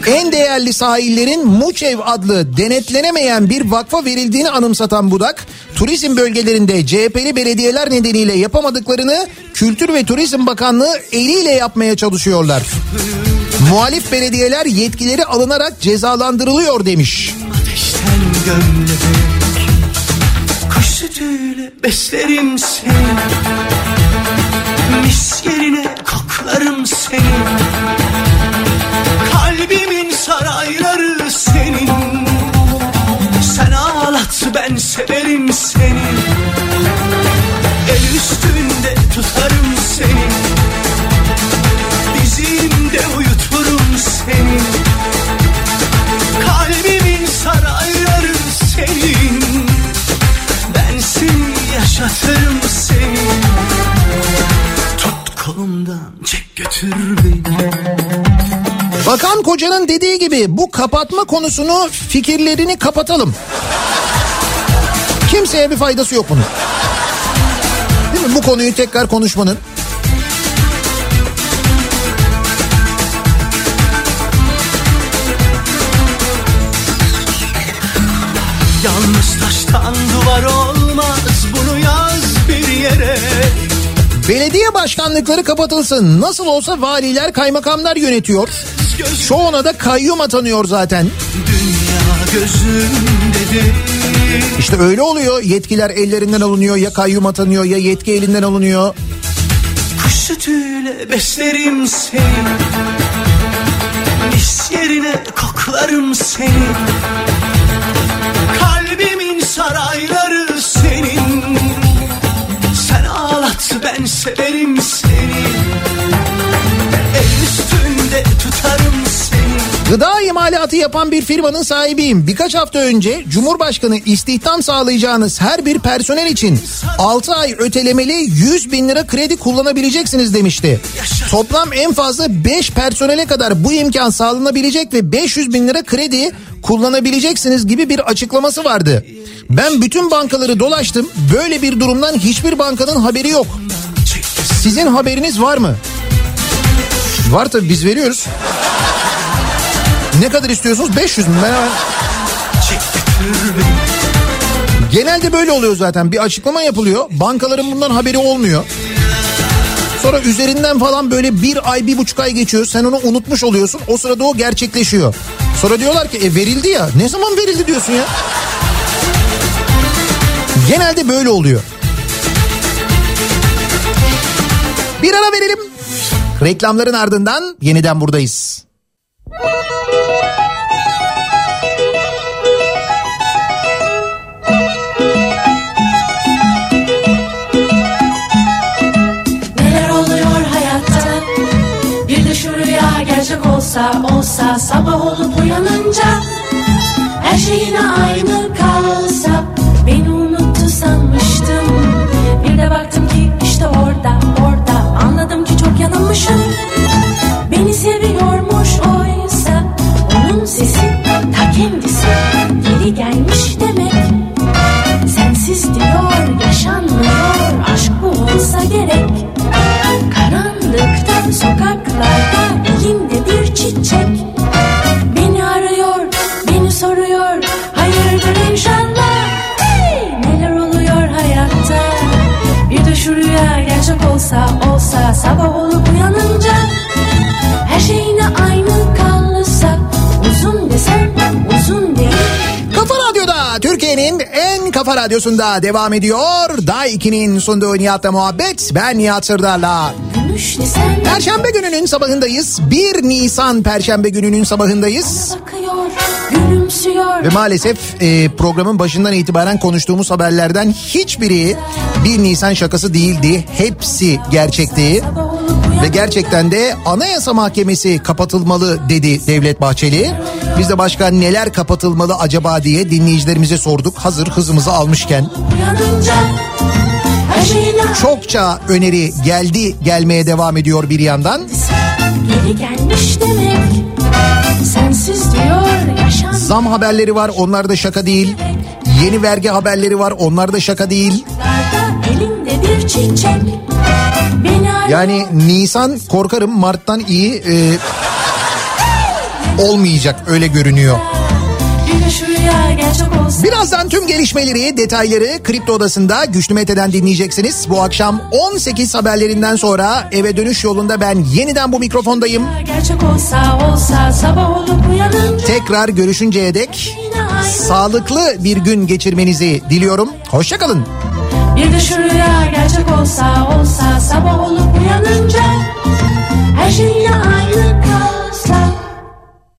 En değerli sahillerin Muçev adlı denetlenemeyen bir vakfa verildiğini anımsatan Budak, turizm bölgelerinde CHP'li belediyeler nedeniyle yapamadıklarını Kültür ve Turizm Bakanlığı eliyle yapmaya çalışıyorlar. Muhalif belediyeler yetkileri alınarak cezalandırılıyor demiş. Ateşten gömlek Kuş sütüyle beslerim seni Mis yerine koklarım seni Kalbimin sarayları senin. Sen ağlat ben severim seni. El üstünde tutarım seni. Dizimde uyuturum seni. Kalbimin sarayları senin. Bensin yaşatırım seni. Tut kolumdan çek götür beni Bakan Koca'nın dediği gibi bu kapatma konusunu fikirlerini kapatalım. Kimseye bir faydası yok bunun. Değil mi? Bu konuyu tekrar konuşmanın. Yalnız taştan Belediye başkanlıkları kapatılsın. Nasıl olsa valiler kaymakamlar yönetiyor. Çoğuna da kayyum atanıyor zaten. İşte öyle oluyor. Yetkiler ellerinden alınıyor ya kayyum atanıyor ya yetki elinden alınıyor. Kuş sütüyle beslerim seni Mis yerine koklarım seni Kalbimin sarayları ben severim seni Gıda imalatı yapan bir firmanın sahibiyim. Birkaç hafta önce Cumhurbaşkanı istihdam sağlayacağınız her bir personel için 6 ay ötelemeli 100 bin lira kredi kullanabileceksiniz demişti. Toplam en fazla 5 personele kadar bu imkan sağlanabilecek ve 500 bin lira kredi kullanabileceksiniz gibi bir açıklaması vardı. Ben bütün bankaları dolaştım. Böyle bir durumdan hiçbir bankanın haberi yok. Sizin haberiniz var mı? Var tabii biz veriyoruz. Ne kadar istiyorsunuz? 500 mü? Ben hemen... Genelde böyle oluyor zaten. Bir açıklama yapılıyor. Bankaların bundan haberi olmuyor. Sonra üzerinden falan böyle bir ay bir buçuk ay geçiyor. Sen onu unutmuş oluyorsun. O sırada o gerçekleşiyor. Sonra diyorlar ki e verildi ya. Ne zaman verildi diyorsun ya? Genelde böyle oluyor. Bir ara verelim. Reklamların ardından yeniden buradayız. Olsa olsa Sabah olup uyanınca Her şey yine aynı kalsa Beni unuttu sanmıştım. Bir de baktım ki işte orada orada Anladım ki çok yanılmışım. Beni seviyormuş oysa Onun sesi ta kendisi. Geri gelmiş demek Sensiz diyor yaşanmıyor Aşk bu olsa gerek. Karanlıkta sokaklarda elimde çiçek. Beni arıyor, beni soruyor. Hayırdır inşallah? Hey! Neler oluyor hayatta? Bir de şu rüya gerçek olsa olsa Sabah olup uyanınca Her şey yine aynı kalırsa Uzun desem uzun değil. Kafa Radyo'da Türkiye'nin en kafa radyosunda devam ediyor. Day 2'nin sunduğu Nihat'la muhabbet. Ben Nihat Sırdar'la. Perşembe gününün sabahındayız. 1 Nisan Perşembe gününün sabahındayız. Ve maalesef e, programın başından itibaren konuştuğumuz haberlerden hiçbiri 1 Nisan şakası değildi. Hepsi gerçekti. Sabah Ve gerçekten de Anayasa Mahkemesi kapatılmalı dedi Devlet Bahçeli. Biz de başka neler kapatılmalı acaba diye dinleyicilerimize sorduk. Hazır hızımızı almışken. Uyanınca şeyine Çokça öneri geldi gelmeye devam ediyor bir yandan. geri gelmiş demek. Sensiz diyor yaşam. Zam haberleri var onlar da şaka değil. Yeni vergi haberleri var onlar da şaka değil. Elinde bir çiçek. Beni. Yani Nisan korkarım Mart'tan iyi e, olmayacak öyle görünüyor. Birazdan tüm gelişmeleri, detayları Kripto Odası'nda Güçlü Mete'den dinleyeceksiniz. Bu akşam 18 haberlerinden sonra eve dönüş yolunda ben yeniden bu mikrofondayım. Olsa olsa. Tekrar görüşünceye dek sağlıklı bir gün geçirmenizi diliyorum. Hoşçakalın. Bir de şu rüya gerçek olsa olsa sabah olup uyanınca her şey yine aynı kalsa